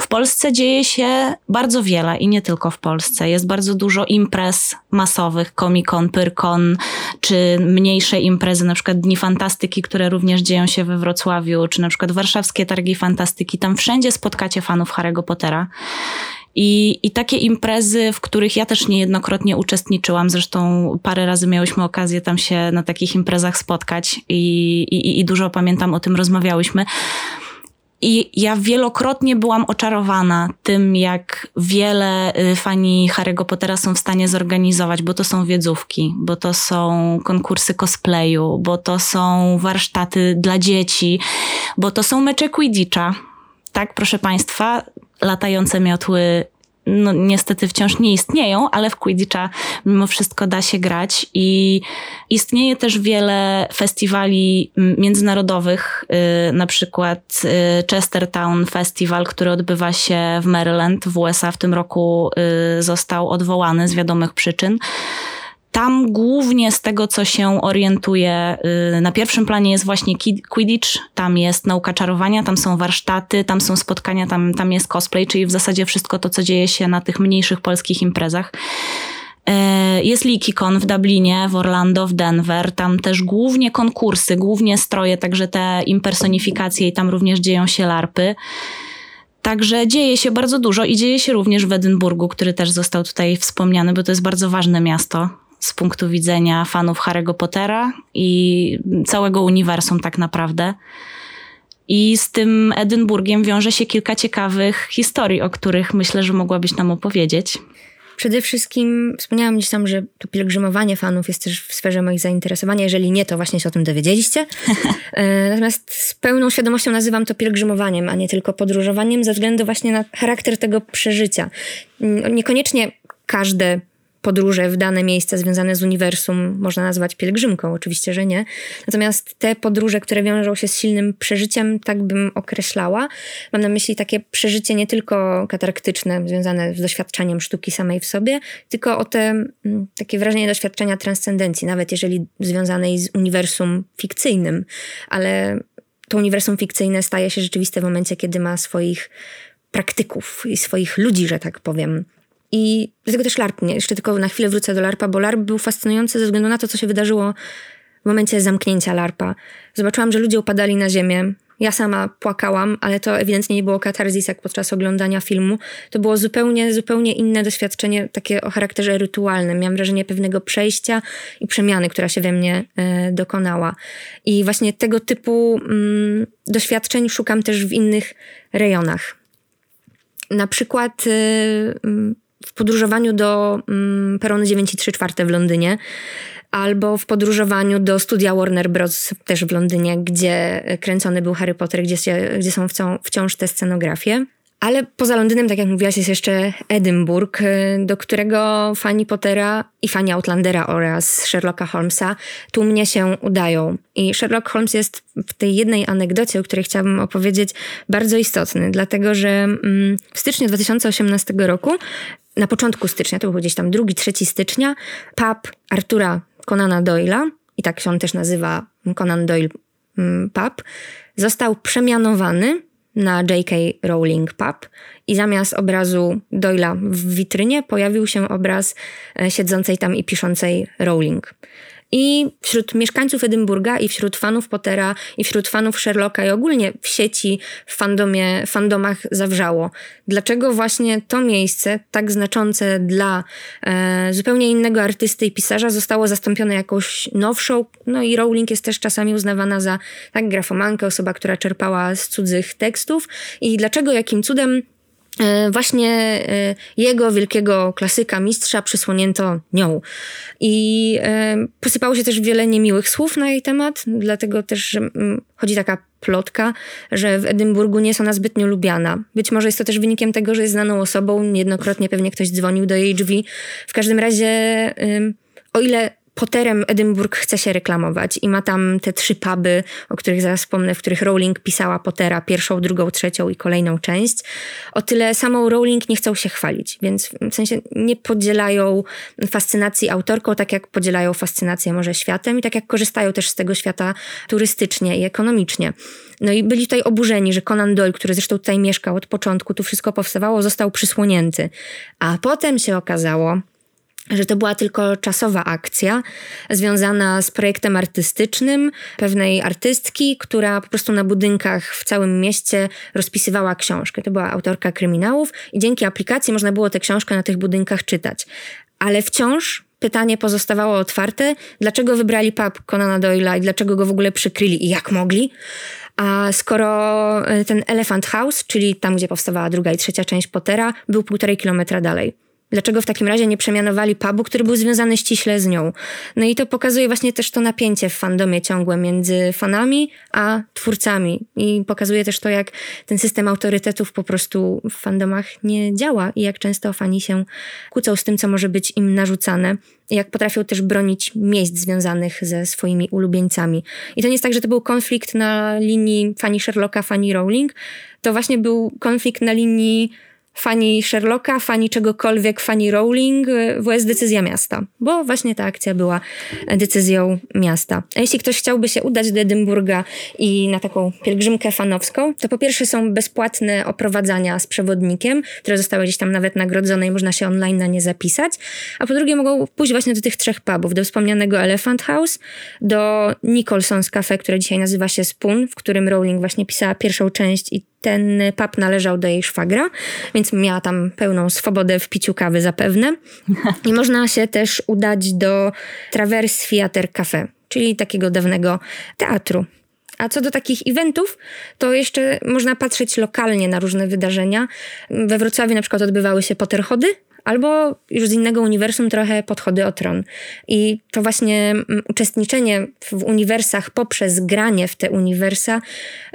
W Polsce dzieje się bardzo wiele i nie tylko w Polsce. Jest bardzo dużo imprez masowych, Comic-Con, Pyrkon, czy mniejsze imprezy, na przykład Dni Fantastyki, które również dzieją się we Wrocławiu, czy na przykład warszawskie Targi Fantastyki. Tam wszędzie spotkacie fanów Harry'ego Pottera. I, I takie imprezy, w których ja też niejednokrotnie uczestniczyłam, zresztą parę razy miałyśmy okazję tam się na takich imprezach spotkać i, i, i dużo pamiętam o tym rozmawiałyśmy. I ja wielokrotnie byłam oczarowana tym, jak wiele y, fani Harry'ego Pottera są w stanie zorganizować, bo to są wiedzówki, bo to są konkursy cosplayu, bo to są warsztaty dla dzieci, bo to są mecze Quidditcha. Tak, proszę Państwa, latające miotły no, niestety wciąż nie istnieją, ale w Quidditcha mimo wszystko da się grać i istnieje też wiele festiwali międzynarodowych, yy, na przykład yy, Chestertown Festival, który odbywa się w Maryland w USA w tym roku yy, został odwołany z wiadomych przyczyn. Tam głównie z tego, co się orientuje, y, na pierwszym planie jest właśnie Quidditch, tam jest nauka czarowania, tam są warsztaty, tam są spotkania, tam, tam jest cosplay, czyli w zasadzie wszystko to, co dzieje się na tych mniejszych polskich imprezach. Y, jest LeakyCon w Dublinie, w Orlando, w Denver. Tam też głównie konkursy, głównie stroje, także te impersonifikacje i tam również dzieją się larpy. Także dzieje się bardzo dużo i dzieje się również w Edynburgu, który też został tutaj wspomniany, bo to jest bardzo ważne miasto z punktu widzenia fanów Harry'ego Pottera i całego uniwersum tak naprawdę. I z tym Edynburgiem wiąże się kilka ciekawych historii, o których myślę, że mogłabyś nam opowiedzieć. Przede wszystkim wspomniałam gdzieś tam, że to pielgrzymowanie fanów jest też w sferze moich zainteresowania. Jeżeli nie, to właśnie się o tym dowiedzieliście. *laughs* E, natomiast z pełną świadomością nazywam to pielgrzymowaniem, a nie tylko podróżowaniem, ze względu właśnie na charakter tego przeżycia. Niekoniecznie każde podróże w dane miejsca związane z uniwersum można nazwać pielgrzymką, oczywiście, że nie. Natomiast te podróże, które wiążą się z silnym przeżyciem, tak bym określała. Mam na myśli takie przeżycie nie tylko katarktyczne, związane z doświadczeniem sztuki samej w sobie, tylko o te mm, takie wrażenie doświadczenia transcendencji, nawet jeżeli związanej z uniwersum fikcyjnym, ale to uniwersum fikcyjne staje się rzeczywiste w momencie, kiedy ma swoich praktyków i swoich ludzi, że tak powiem. I dlatego też LARP nie. Jeszcze tylko na chwilę wrócę do LARPa, bo LARP był fascynujący ze względu na to, co się wydarzyło w momencie zamknięcia LARPa. Zobaczyłam, że ludzie upadali na ziemię. Ja sama płakałam, ale to ewidentnie nie było katarzis jak podczas oglądania filmu. To było zupełnie, zupełnie inne doświadczenie, takie o charakterze rytualnym. Miałam wrażenie pewnego przejścia i przemiany, która się we mnie e, dokonała. I właśnie tego typu mm, doświadczeń szukam też w innych rejonach. Na przykład e, w podróżowaniu do mm, peronu 9,3 w Londynie albo w podróżowaniu do studia Warner Bros. też w Londynie, gdzie kręcony był Harry Potter, gdzie, się, gdzie są wciąż te scenografie. Ale poza Londynem, tak jak mówiłaś, jest jeszcze Edynburg, do którego fani Pottera i fani Outlandera oraz Sherlocka Holmesa tłumnie się udają. I Sherlock Holmes jest w tej jednej anegdocie, o której chciałabym opowiedzieć, bardzo istotny, dlatego że mm, w styczniu 2018 roku na początku stycznia, to był gdzieś tam 2-3 stycznia, pub Artura Conana Doyle'a, i tak się on też nazywa Conan Doyle mm, Pub, został przemianowany na J.K. Rowling Pub i zamiast obrazu Doyle'a w witrynie pojawił się obraz e, siedzącej tam i piszącej Rowling. I wśród mieszkańców Edynburga i wśród fanów Pottera i wśród fanów Sherlocka i ogólnie w sieci, w fandomie, fandomach zawrzało. Dlaczego właśnie to miejsce, tak znaczące dla e, zupełnie innego artysty i pisarza, zostało zastąpione jakąś nowszą? No i Rowling jest też czasami uznawana za tak grafomankę, osoba, która czerpała z cudzych tekstów. I dlaczego, jakim cudem właśnie e, jego wielkiego klasyka, mistrza przysłonięto nią. I e, posypało się też wiele niemiłych słów na jej temat, dlatego też że mm, chodzi taka plotka, że w Edynburgu nie jest ona zbytnio lubiana. Być może jest to też wynikiem tego, że jest znaną osobą, niejednokrotnie pewnie ktoś dzwonił do jej drzwi. W każdym razie, o ile Potterem Edynburg chce się reklamować i ma tam te trzy puby, o których zaraz wspomnę, w których Rowling pisała Pottera, pierwszą, drugą, trzecią i kolejną część. O tyle samą Rowling nie chcą się chwalić, więc w sensie nie podzielają fascynacji autorką, tak jak podzielają fascynację może światem i tak jak korzystają też z tego świata turystycznie i ekonomicznie. No i byli tutaj oburzeni, że Conan Doyle, który zresztą tutaj mieszkał od początku, tu wszystko powstawało, został przysłonięty. A potem się okazało, że to była tylko czasowa akcja związana z projektem artystycznym pewnej artystki, która po prostu na budynkach w całym mieście rozpisywała książkę. To była autorka kryminałów i dzięki aplikacji można było tę książkę na tych budynkach czytać. Ale wciąż pytanie pozostawało otwarte, dlaczego wybrali pub Conana Doyle'a i dlaczego go w ogóle przykryli i jak mogli. A skoro e, ten Elephant House, czyli tam, gdzie powstawała druga i trzecia część Pottera, był półtorej kilometra dalej. Dlaczego w takim razie nie przemianowali pubu, który był związany ściśle z nią? No i to pokazuje właśnie też to napięcie w fandomie ciągłe między fanami a twórcami. I pokazuje też to, jak ten system autorytetów po prostu w fandomach nie działa i jak często fani się kłócą z tym, co może być im narzucane. Jak potrafią też bronić miejsc związanych ze swoimi ulubieńcami. I to nie jest tak, że to był konflikt na linii fani Sherlocka, fani Rowling. To właśnie był konflikt na linii fani Sherlocka, fani czegokolwiek, fani Rowling, bo jest decyzja miasta, bo właśnie ta akcja była decyzją miasta. A jeśli ktoś chciałby się udać do Edynburga i na taką pielgrzymkę fanowską, to po pierwsze są bezpłatne oprowadzania z przewodnikiem, które zostały gdzieś tam nawet nagrodzone i można się online na nie zapisać, a po drugie mogą pójść właśnie do tych trzech pubów, do wspomnianego Elephant House, do Nicholson's Cafe, które dzisiaj nazywa się Spoon, w którym Rowling właśnie pisała pierwszą część i ten pub należał do jej szwagra, więc miała tam pełną swobodę w piciu kawy zapewne. I można się też udać do Traverse Theatre Cafe, czyli takiego dawnego teatru. A co do takich eventów, to jeszcze można patrzeć lokalnie na różne wydarzenia. We Wrocławiu na przykład odbywały się Potterchody, albo już z innego uniwersum trochę podchody o tron. I to właśnie mm, uczestniczenie w uniwersach poprzez granie w te uniwersa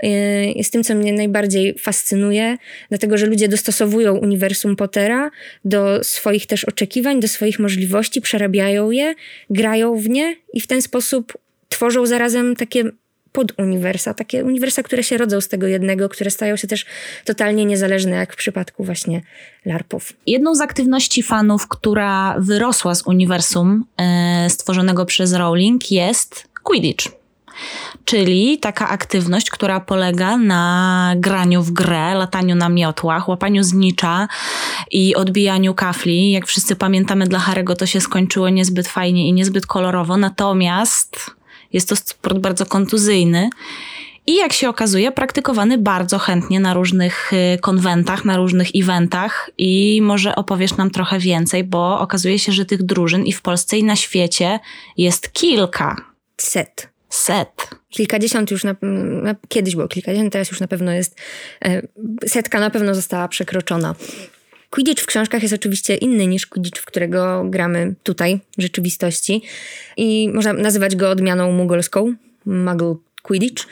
y, jest tym, co mnie najbardziej fascynuje, dlatego że ludzie dostosowują uniwersum Pottera do swoich też oczekiwań, do swoich możliwości, przerabiają je, grają w nie i w ten sposób tworzą zarazem takie poduniwersa, takie uniwersa, które się rodzą z tego jednego, które stają się też totalnie niezależne, jak w przypadku właśnie LARPów. Jedną z aktywności fanów, która wyrosła z uniwersum e, stworzonego przez Rowling jest Quidditch. Czyli taka aktywność, która polega na graniu w grę, lataniu na miotłach, łapaniu znicza i odbijaniu kafli. Jak wszyscy pamiętamy, dla Harego to się skończyło niezbyt fajnie i niezbyt kolorowo, natomiast jest to sport bardzo kontuzyjny. I jak się okazuje, praktykowany bardzo chętnie na różnych y, konwentach, na różnych eventach. I może opowiesz nam trochę więcej, bo okazuje się, że tych drużyn i w Polsce, i na świecie jest kilka. Set. Set. Kilkadziesiąt już na, na, kiedyś było kilkadziesiąt, teraz już na pewno jest. E, setka na pewno została przekroczona. Quidditch w książkach jest oczywiście inny niż Quidditch, w którego gramy tutaj, w rzeczywistości. I można nazywać go odmianą mugolską, Muggle Quidditch.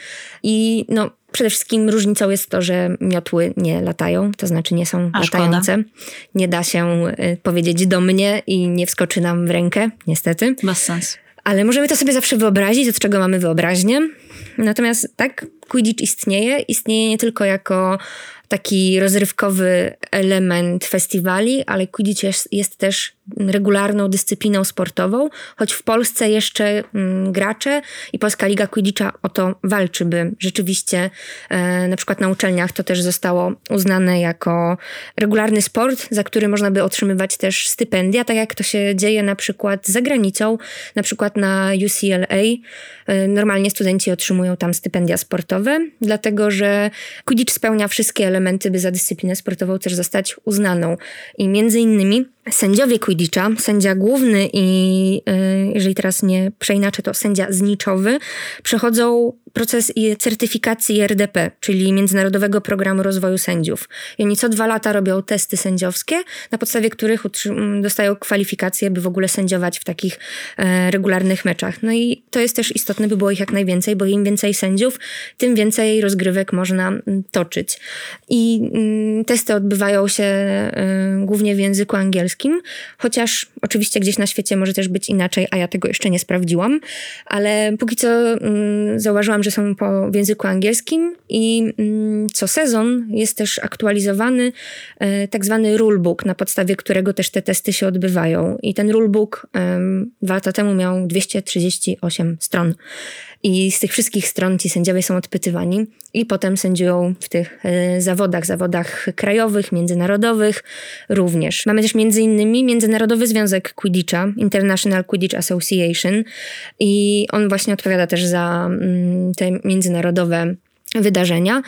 I no, przede wszystkim różnicą jest to, że miotły nie latają, to znaczy nie są A, latające. Szkoda. Nie da się y, powiedzieć do mnie i nie wskoczy nam w rękę, niestety. Bez sensu. Ale możemy to sobie zawsze wyobrazić, od czego mamy wyobraźnię. Natomiast tak, Quidditch istnieje. Istnieje nie tylko jako taki rozrywkowy element festiwali, ale Quidditch jest, jest też regularną dyscypliną sportową, choć w Polsce jeszcze mm, gracze i Polska Liga Quidditcha o to walczy, by rzeczywiście e, na przykład na uczelniach to też zostało uznane jako regularny sport, za który można by otrzymywać też stypendia, tak jak to się dzieje na przykład za granicą, na przykład na UCLA. E, normalnie studenci otrzymują tam stypendia sportowe, dlatego że Quidditch spełnia wszystkie elementy, by za dyscyplinę sportową też zostać uznaną. I między innymi sędziowie Quidditcha, sędzia główny i y, jeżeli teraz nie przeinaczę, to sędzia zniczowy, przechodzą proces certyfikacji RDP, czyli Międzynarodowego Programu Rozwoju Sędziów. I oni co dwa lata robią testy sędziowskie, na podstawie których dostają kwalifikacje, by w ogóle sędziować w takich e, regularnych meczach. No i to jest też istotne, by było ich jak najwięcej, bo im więcej sędziów, tym więcej rozgrywek można toczyć. I testy odbywają się y, głównie w języku angielskim, chociaż oczywiście gdzieś na świecie może też być inaczej, a ja tego jeszcze nie sprawdziłam, ale póki co y, zauważyłam, że są po, w języku angielskim i y, co sezon jest też aktualizowany y, tak zwany rulebook, na podstawie którego też te testy się odbywają. I ten rulebook dwa lata temu miał 238 stron. I z tych wszystkich stron ci sędziowie są odpytywani i potem sędziują w tych e, zawodach, zawodach krajowych, międzynarodowych również. Mamy też między innymi Międzynarodowy Związek Quidditcha, International Quidditch Association i on właśnie odpowiada też za mm, te międzynarodowe wydarzenia.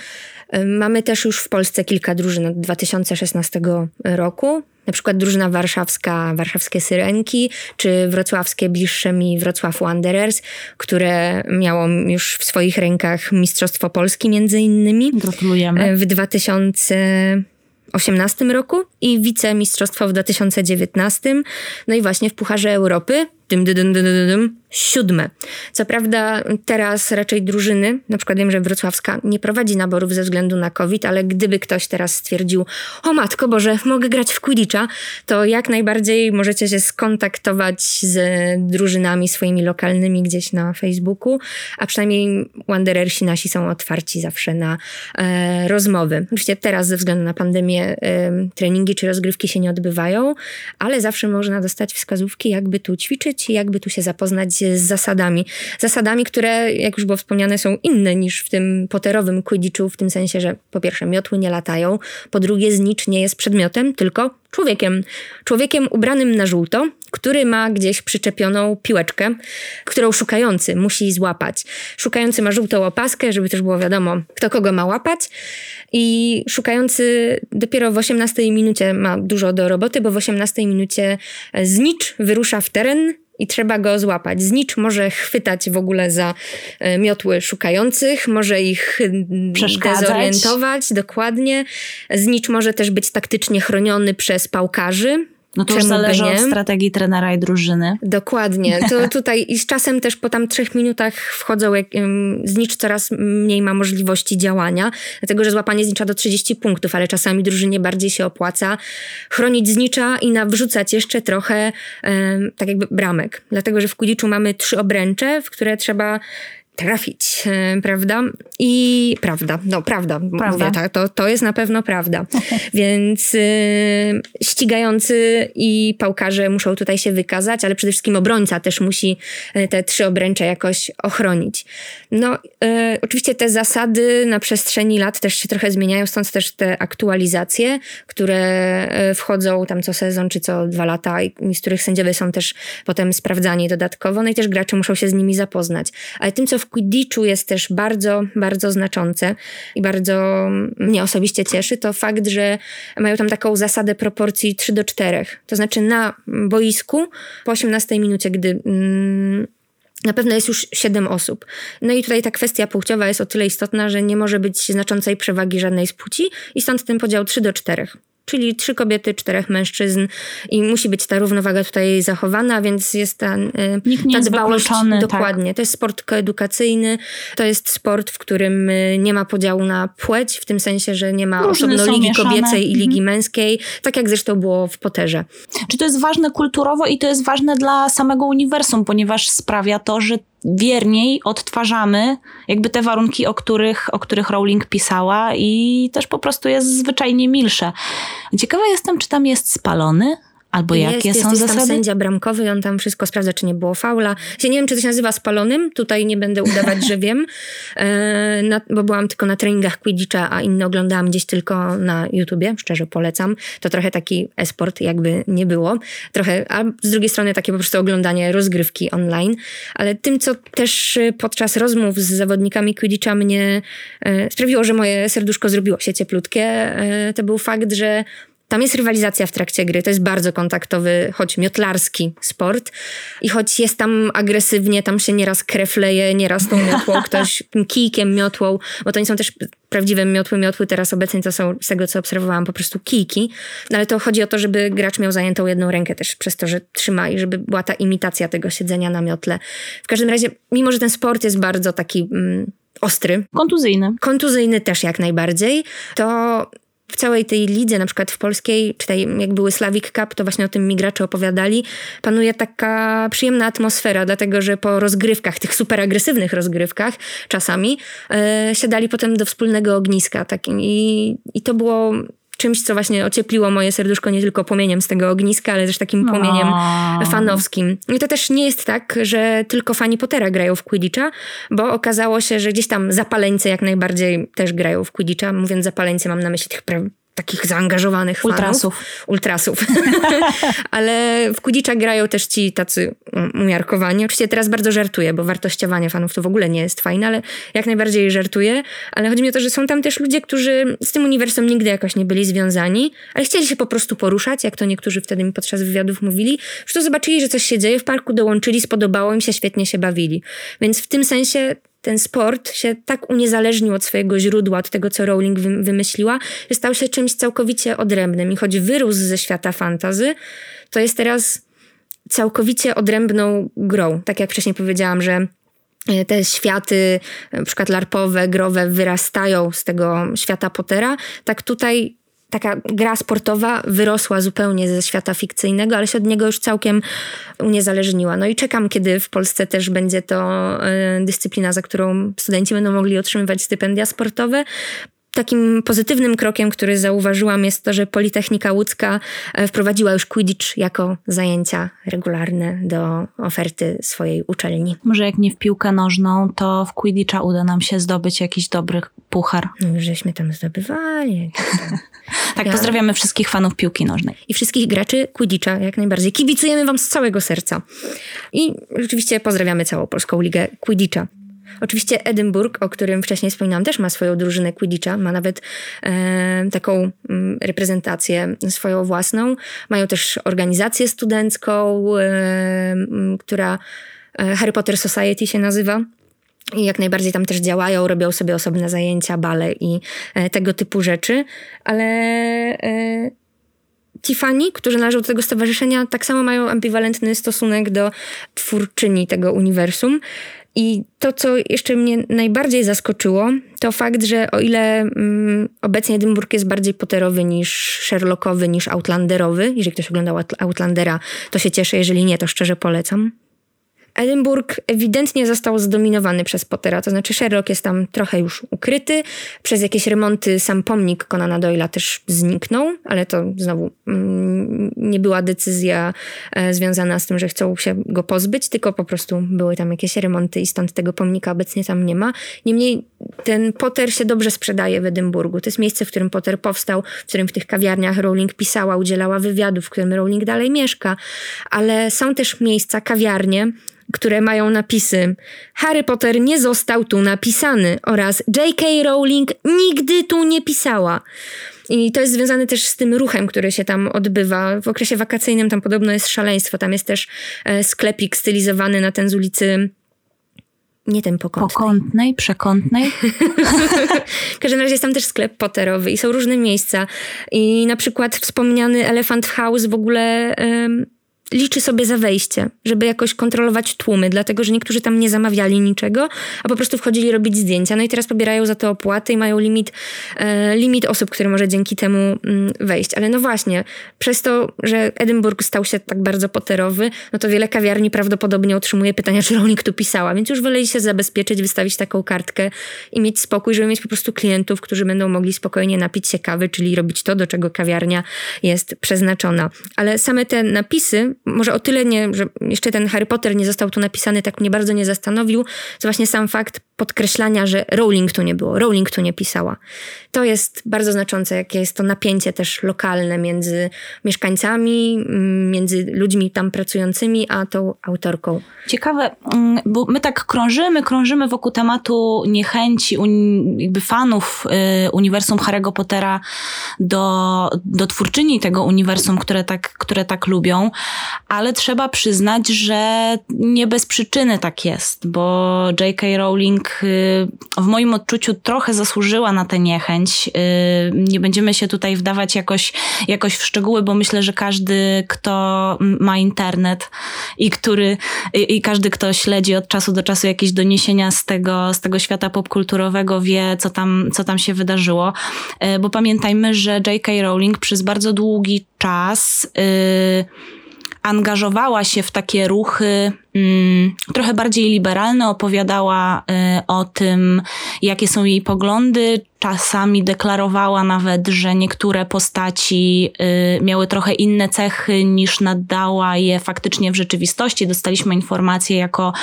Mamy też już w Polsce kilka drużyn od 2016 roku na przykład drużyna warszawska, warszawskie Syrenki, czy wrocławskie bliższe mi Wrocław Wanderers, które miało już w swoich rękach Mistrzostwo Polski między innymi. Gratulujemy. W 2018 roku i wicemistrzostwo w 2019. No i właśnie w Pucharze Europy dym, dym, dym, dym, dym, siódme. Co prawda teraz raczej drużyny, na przykład wiem, że Wrocławska nie prowadzi naborów ze względu na COVID, ale gdyby ktoś teraz stwierdził, o matko Boże, mogę grać w Quidditcha, to jak najbardziej możecie się skontaktować z drużynami swoimi lokalnymi gdzieś na Facebooku, a przynajmniej Wanderersi nasi są otwarci zawsze na e, rozmowy. Oczywiście teraz ze względu na pandemię e, treningi czy rozgrywki się nie odbywają, ale zawsze można dostać wskazówki, jakby tu ćwiczyć, jakby tu się zapoznać z zasadami. Zasadami, które, jak już było wspomniane, są inne niż w tym poterowym quidditchu, w tym sensie, że po pierwsze miotły nie latają, po drugie znicz nie jest przedmiotem, tylko człowiekiem. Człowiekiem ubranym na żółto, który ma gdzieś przyczepioną piłeczkę, którą szukający musi złapać. Szukający ma żółtą opaskę, żeby też było wiadomo, kto kogo ma łapać. I szukający dopiero w 18 minucie ma dużo do roboty, bo w 18 minucie znicz wyrusza w teren i trzeba go złapać. Znicz może chwytać w ogóle za e, miotły szukających, może ich dezorientować, dokładnie. Znicz może też być taktycznie chroniony przez pałkarzy, no to już zależy od strategii trenera i drużyny. Dokładnie. *laughs* To tutaj i z czasem też po tam trzech minutach wchodzą, jak, znicz coraz mniej ma możliwości działania, dlatego że złapanie znicza do 30 punktów, ale czasami drużynie bardziej się opłaca chronić znicza i nawrzucać jeszcze trochę tak jakby bramek. Dlatego, że w Kudiczu mamy trzy obręcze, w które trzeba trafić, e, prawda? I prawda, no prawda, prawda. mówię tak, to, to jest na pewno prawda. *laughs* Więc y, ścigający i pałkarze muszą tutaj się wykazać, ale przede wszystkim obrońca też musi e, te trzy obręcze jakoś ochronić. No, y, oczywiście te zasady na przestrzeni lat też się trochę zmieniają, stąd też te aktualizacje, które wchodzą tam co sezon czy co dwa lata i z których sędziowie są też potem sprawdzani dodatkowo, no i też gracze muszą się z nimi zapoznać. Ale tym, co w Quidditchu jest też bardzo, bardzo znaczące i bardzo mnie osobiście cieszy, to fakt, że mają tam taką zasadę proporcji 3 do 4. To znaczy na boisku po 18 minucie, gdy mm, na pewno jest już 7 osób. No i tutaj ta kwestia płciowa jest o tyle istotna, że nie może być znaczącej przewagi żadnej z płci i stąd ten podział 3 do 4 czyli trzy kobiety, czterech mężczyzn i musi być ta równowaga tutaj zachowana, więc jest ta, y, Nikt nie ta jest dbałość. Tak. Dokładnie. Tak. To jest sport koedukacyjny, to jest sport, w którym y, nie ma podziału na płeć, w tym sensie, że nie ma Różne osobno ligi mieszane. kobiecej i ligi mhm. męskiej, tak jak zresztą było w Poterze. Czy to jest ważne kulturowo i to jest ważne dla samego uniwersum, ponieważ sprawia to, że wierniej odtwarzamy jakby te warunki, o których, o których Rowling pisała i też po prostu jest zwyczajnie milsze. Ciekawa jestem, czy tam jest spalony Albo jest, jakie jest, są jest zasady? tam sędzia bramkowy i on tam wszystko sprawdza, czy nie było faula. Ja nie wiem, czy to się nazywa spalonym, tutaj nie będę udawać, że wiem, e, na, bo byłam tylko na treningach Quidditcha, a inne oglądałam gdzieś tylko na YouTubie, szczerze polecam. To trochę taki e-sport jakby nie było. Trochę, a z drugiej strony takie po prostu oglądanie rozgrywki online. Ale tym, co też e, podczas rozmów z zawodnikami Quidditcha mnie e, sprawiło, że moje serduszko zrobiło się cieplutkie, e, to był fakt, że tam jest rywalizacja w trakcie gry, to jest bardzo kontaktowy, choć miotlarski sport. I choć jest tam agresywnie, tam się nieraz krew leje, nieraz tą miotłą *laughs* ktoś tym kijkiem miotłą, bo to nie są też prawdziwe miotły, miotły teraz obecnie to są, z tego co obserwowałam, po prostu kijki. No ale to chodzi o to, żeby gracz miał zajętą jedną rękę też przez to, że trzyma i żeby była ta imitacja tego siedzenia na miotle. W każdym razie, mimo że ten sport jest bardzo taki... Mm, ostry. Kontuzyjny. Kontuzyjny też jak najbardziej. To w całej tej lidze, na przykład w polskiej, czy tej, jak były Slavic Cup, to właśnie o tym mi gracze opowiadali, panuje taka przyjemna atmosfera, dlatego że po rozgrywkach, tych super agresywnych rozgrywkach czasami, e, siadali potem do wspólnego ogniska takim i, i to było czymś, co właśnie ociepliło moje serduszko nie tylko płomieniem z tego ogniska, ale też takim płomieniem fanowskim. I to też nie jest tak, że tylko fani Pottera grają w Quidditcha, bo okazało się, że gdzieś tam zapaleńcy jak najbardziej też grają w Quidditcha. Mówiąc zapaleńcy mam na myśli tych pra- takich zaangażowanych fanów. Ultrasów. Ultrasów. *laughs* Ale w Quidditcha grają też ci tacy um, umiarkowani. Oczywiście teraz bardzo żartuję, bo wartościowanie fanów to w ogóle nie jest fajne, ale jak najbardziej żartuję. Ale chodzi mi o to, że są tam też ludzie, którzy z tym uniwersum nigdy jakoś nie byli związani, ale chcieli się po prostu poruszać, jak to niektórzy wtedy mi podczas wywiadów mówili. Że to zobaczyli, że coś się dzieje w parku, dołączyli, spodobało im się, świetnie się bawili. Więc w tym sensie ten sport się tak uniezależnił od swojego źródła, od tego, co Rowling wy- wymyśliła, że stał się czymś całkowicie odrębnym. I choć wyrósł ze świata fantazy, to jest teraz całkowicie odrębną grą. Tak jak wcześniej powiedziałam, że e, te światy, na przykład larpowe, growe, wyrastają z tego świata Pottera, tak tutaj taka gra sportowa wyrosła zupełnie ze świata fikcyjnego, ale się od niego już całkiem uniezależniła. No i czekam, kiedy w Polsce też będzie to e, dyscyplina, za którą studenci będą mogli otrzymywać stypendia sportowe. Takim pozytywnym krokiem, który zauważyłam, jest to, że Politechnika Łódzka e, wprowadziła już Quidditch jako zajęcia regularne do oferty swojej uczelni. Może jak nie w piłkę nożną, to w Quidditcha uda nam się zdobyć jakiś dobry puchar. No już żeśmy tam zdobywali. *laughs* Tak, Ja- pozdrawiamy wszystkich fanów piłki nożnej. i wszystkich graczy Quidditcha jak najbardziej. Kibicujemy wam z całego serca. I rzeczywiście pozdrawiamy całą Polską Ligę Quidditcha. Oczywiście Edynburg, o którym wcześniej wspominałam, też ma swoją drużynę Quidditcha, ma nawet e, taką mm, reprezentację swoją własną. Mają też organizację studencką, e, która Harry Potter Society się nazywa. I jak najbardziej tam też działają, robią sobie osobne zajęcia, bale i e, tego typu rzeczy, ale e, ci fani, którzy należą do tego stowarzyszenia, tak samo mają ambiwalentny stosunek do twórczyni tego uniwersum. I to, co jeszcze mnie najbardziej zaskoczyło, to fakt, że o ile mm, obecnie Edynburg jest bardziej Potterowy niż Sherlockowy, niż Outlanderowy, jeżeli ktoś oglądał Out- Outlandera, to się cieszę, jeżeli nie, to szczerze polecam. Edynburg ewidentnie został zdominowany przez Pottera, to znaczy Sherlock jest tam trochę już ukryty. Przez jakieś remonty sam pomnik Conana Doyle'a też zniknął, ale to znowu mm, nie była decyzja e, związana z tym, że chcą się go pozbyć, tylko po prostu były tam jakieś remonty i stąd tego pomnika obecnie tam nie ma. Niemniej ten Potter się dobrze sprzedaje w Edynburgu. To jest miejsce, w którym Potter powstał, w którym w tych kawiarniach Rowling pisała, udzielała wywiadów, w którym Rowling dalej mieszka, ale są też miejsca, kawiarnie, które mają napisy Harry Potter nie został tu napisany oraz J.K. Rowling nigdy tu nie pisała. I to jest związane też z tym ruchem, który się tam odbywa. W okresie wakacyjnym tam podobno jest szaleństwo. Tam jest też e, sklepik stylizowany na ten z ulicy nie ten pokątnej. Pokątnej, przekątnej. *laughs* W każdym razie jest tam też sklep Potterowy i są różne miejsca. I na przykład wspomniany Elephant House w ogóle liczy sobie za wejście, żeby jakoś kontrolować tłumy, dlatego że niektórzy tam nie zamawiali niczego, a po prostu wchodzili robić zdjęcia. No i teraz pobierają za to opłaty i mają limit, e, limit osób, które może dzięki temu mm, wejść. Ale no właśnie, przez to, że Edynburg stał się tak bardzo poterowy, no to wiele kawiarni prawdopodobnie otrzymuje pytania, czy Rowling tu pisała, więc już woleli się zabezpieczyć, wystawić taką kartkę i mieć spokój, żeby mieć po prostu klientów, którzy będą mogli spokojnie napić się kawy, czyli robić to, do czego kawiarnia jest przeznaczona. Ale same te napisy może o tyle nie, że jeszcze ten Harry Potter nie został tu napisany, tak mnie bardzo nie zastanowił, to właśnie sam fakt podkreślania, że Rowling tu nie było, Rowling tu nie pisała. To jest bardzo znaczące, jakie jest to napięcie też lokalne między mieszkańcami, mm, między ludźmi tam pracującymi, a tą autorką. Ciekawe, mm, bo my tak krążymy, krążymy wokół tematu niechęci jakby fanów y, uniwersum Harry'ego Pottera do, do twórczyni tego uniwersum, które tak, które tak lubią, ale trzeba przyznać, że nie bez przyczyny tak jest, bo J.K. Rowling y, w moim odczuciu trochę zasłużyła na tę niechęć. Y, nie będziemy się tutaj wdawać jakoś, jakoś w szczegóły, bo myślę, że każdy, kto ma internet i który, i każdy, kto śledzi od czasu do czasu jakieś doniesienia z tego, z tego świata popkulturowego, wie, co tam, co tam się wydarzyło. Y, bo pamiętajmy, że J.K. Rowling przez bardzo długi czas yy, angażowała się w takie ruchy trochę bardziej liberalne, opowiadała y, o tym, jakie są jej poglądy. Czasami deklarowała nawet, że niektóre postaci y, miały trochę inne cechy niż nadała je faktycznie w rzeczywistości. Dostaliśmy informację, jako,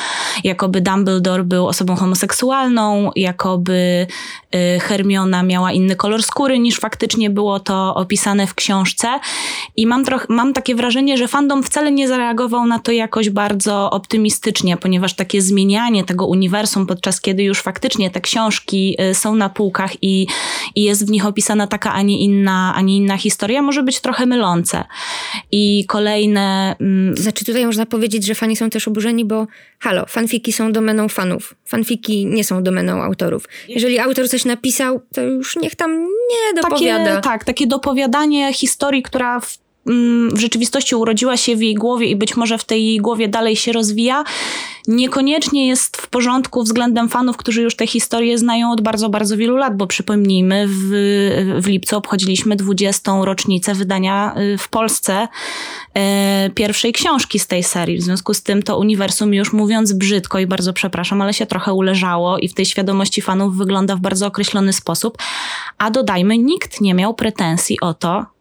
jakoby Dumbledore był osobą homoseksualną, jakoby y, Hermiona miała inny kolor skóry niż faktycznie było to opisane w książce. I mam, troch, mam takie wrażenie, że fandom wcale nie zareagował na to jakoś bardzo optymistycznie, ponieważ takie zmienianie tego uniwersum, podczas kiedy już faktycznie te książki y, są na półkach i, i jest w nich opisana taka, a nie inna, a nie inna historia, może być trochę mylące. I kolejne... Mm, znaczy tutaj można powiedzieć, że fani są też oburzeni, bo halo, fanfiki są domeną fanów. Fanfiki nie są domeną autorów. Jeżeli autor coś napisał, to już niech tam nie dopowiada. Takie, tak, takie dopowiadanie historii, która w w rzeczywistości urodziła się w jej głowie i być może w tej jej głowie dalej się rozwija, niekoniecznie jest w porządku względem fanów, którzy już tę historię znają od bardzo, bardzo wielu lat, bo przypomnijmy, w, w lipcu obchodziliśmy 20. rocznicę wydania y, w Polsce e, pierwszej książki z tej serii. W związku z tym to uniwersum, już mówiąc brzydko i bardzo przepraszam, ale się trochę uleżało i w tej świadomości fanów wygląda w bardzo określony sposób. A dodajmy, nikt nie miał pretensji o to,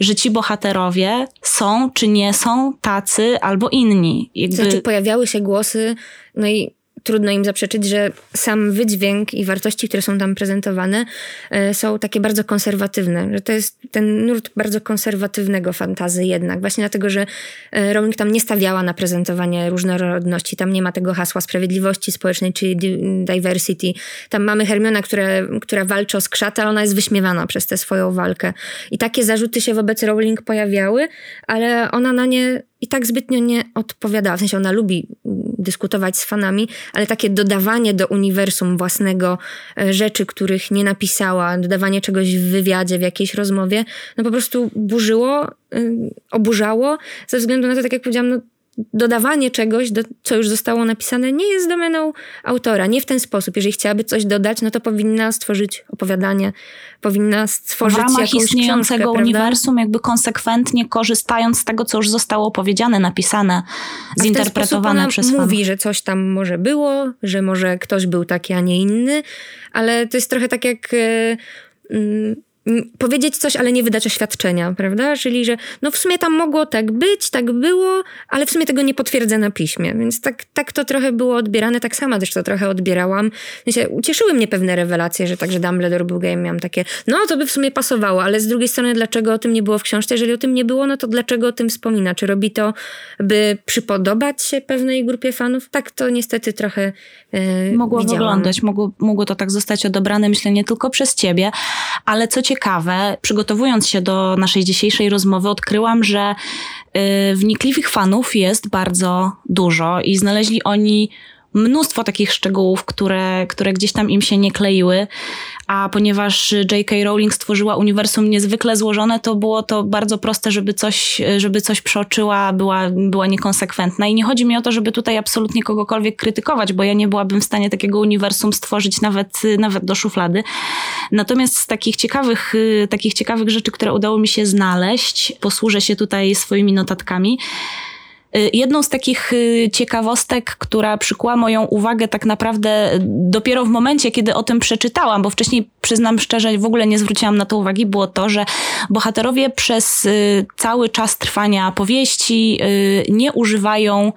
że ci bohaterowie są czy nie są tacy albo inni. Jakby... Znaczy pojawiały się głosy, no i trudno im zaprzeczyć, że sam wydźwięk i wartości, które są tam prezentowane, e, są takie bardzo konserwatywne. Że to jest ten nurt bardzo konserwatywnego fantazy jednak. Właśnie dlatego, że e, Rowling tam nie stawiała na prezentowanie różnorodności. Tam nie ma tego hasła sprawiedliwości społecznej czy diversity. Tam mamy Hermiona, która, która walczy o skrzat, ale ona jest wyśmiewana przez tę swoją walkę. I takie zarzuty się wobec Rowling pojawiały, ale ona na nie i tak zbytnio nie odpowiadała. W sensie ona lubi dyskutować z fanami, ale takie dodawanie do uniwersum własnego e, rzeczy, których nie napisała, dodawanie czegoś w wywiadzie, w jakiejś rozmowie, no po prostu burzyło, y, oburzało, ze względu na to, tak jak powiedziałam, no dodawanie czegoś, do, co już zostało napisane, nie jest domeną autora. Nie w ten sposób. Jeżeli chciałaby coś dodać, no to powinna stworzyć opowiadanie, powinna stworzyć w ramach istniejącego książkę, uniwersum, jakby konsekwentnie korzystając z tego, co już zostało powiedziane, napisane, zinterpretowane przez mówi, że coś tam może było, że może ktoś był taki, a nie inny, ale to jest trochę tak jak... Yy, powiedzieć coś, ale nie wydać oświadczenia, prawda? Czyli, że no w sumie tam mogło tak być, tak było, ale w sumie tego nie potwierdzę na piśmie. Więc tak, tak to trochę było odbierane, tak sama też to trochę odbierałam. Wiecie, ucieszyły mnie pewne rewelacje, że także Dumbledore był gejem, miałam takie, no to by w sumie pasowało, ale z drugiej strony dlaczego o tym nie było w książce? Jeżeli o tym nie było, no to dlaczego o tym wspomina? Czy robi to, by przypodobać się pewnej grupie fanów? Tak to niestety trochę yy, Mogło widziałam. wyglądać, mogło, mogło to tak zostać odebrane, myślę, nie tylko przez ciebie, ale co ciekawe, przygotowując się do naszej dzisiejszej rozmowy, odkryłam, że y, wnikliwych fanów jest bardzo dużo i znaleźli oni mnóstwo takich szczegółów, które, które gdzieś tam im się nie kleiły, a ponieważ J.K. Rowling stworzyła uniwersum niezwykle złożone, to było to bardzo proste, żeby coś, żeby coś przeoczyła, była, była niekonsekwentna. I nie chodzi mi o to, żeby tutaj absolutnie kogokolwiek krytykować, bo ja nie byłabym w stanie takiego uniwersum stworzyć nawet, nawet do szuflady. Natomiast z takich ciekawych, takich ciekawych rzeczy, które udało mi się znaleźć, posłużę się tutaj swoimi notatkami. Y, jedną z takich y, ciekawostek, która przykuła moją uwagę tak naprawdę dopiero w momencie, kiedy o tym przeczytałam, bo wcześniej przyznam szczerze, w ogóle nie zwróciłam na to uwagi, było to, że bohaterowie przez y, cały czas trwania powieści nie używają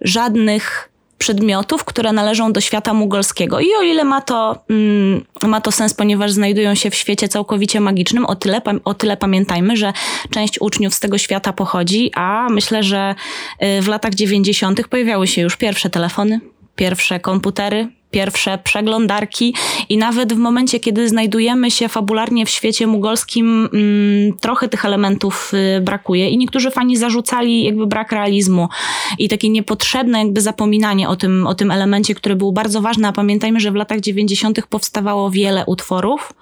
żadnych przedmiotów, które należą do świata mugolskiego. I o ile ma to, mm, ma to sens, ponieważ znajdują się w świecie całkowicie magicznym, o tyle, o tyle pamiętajmy, że część uczniów z tego świata pochodzi, a myślę, że y, w latach 90. pojawiały się już pierwsze telefony, pierwsze komputery, pierwsze przeglądarki i nawet w momencie, kiedy znajdujemy się fabularnie w świecie mugolskim, mm, trochę tych elementów y, brakuje i niektórzy fani zarzucali jakby brak realizmu i takie niepotrzebne jakby zapominanie o tym, o tym elemencie, który był bardzo ważny, a pamiętajmy, że w latach 90. powstawało wiele utworów,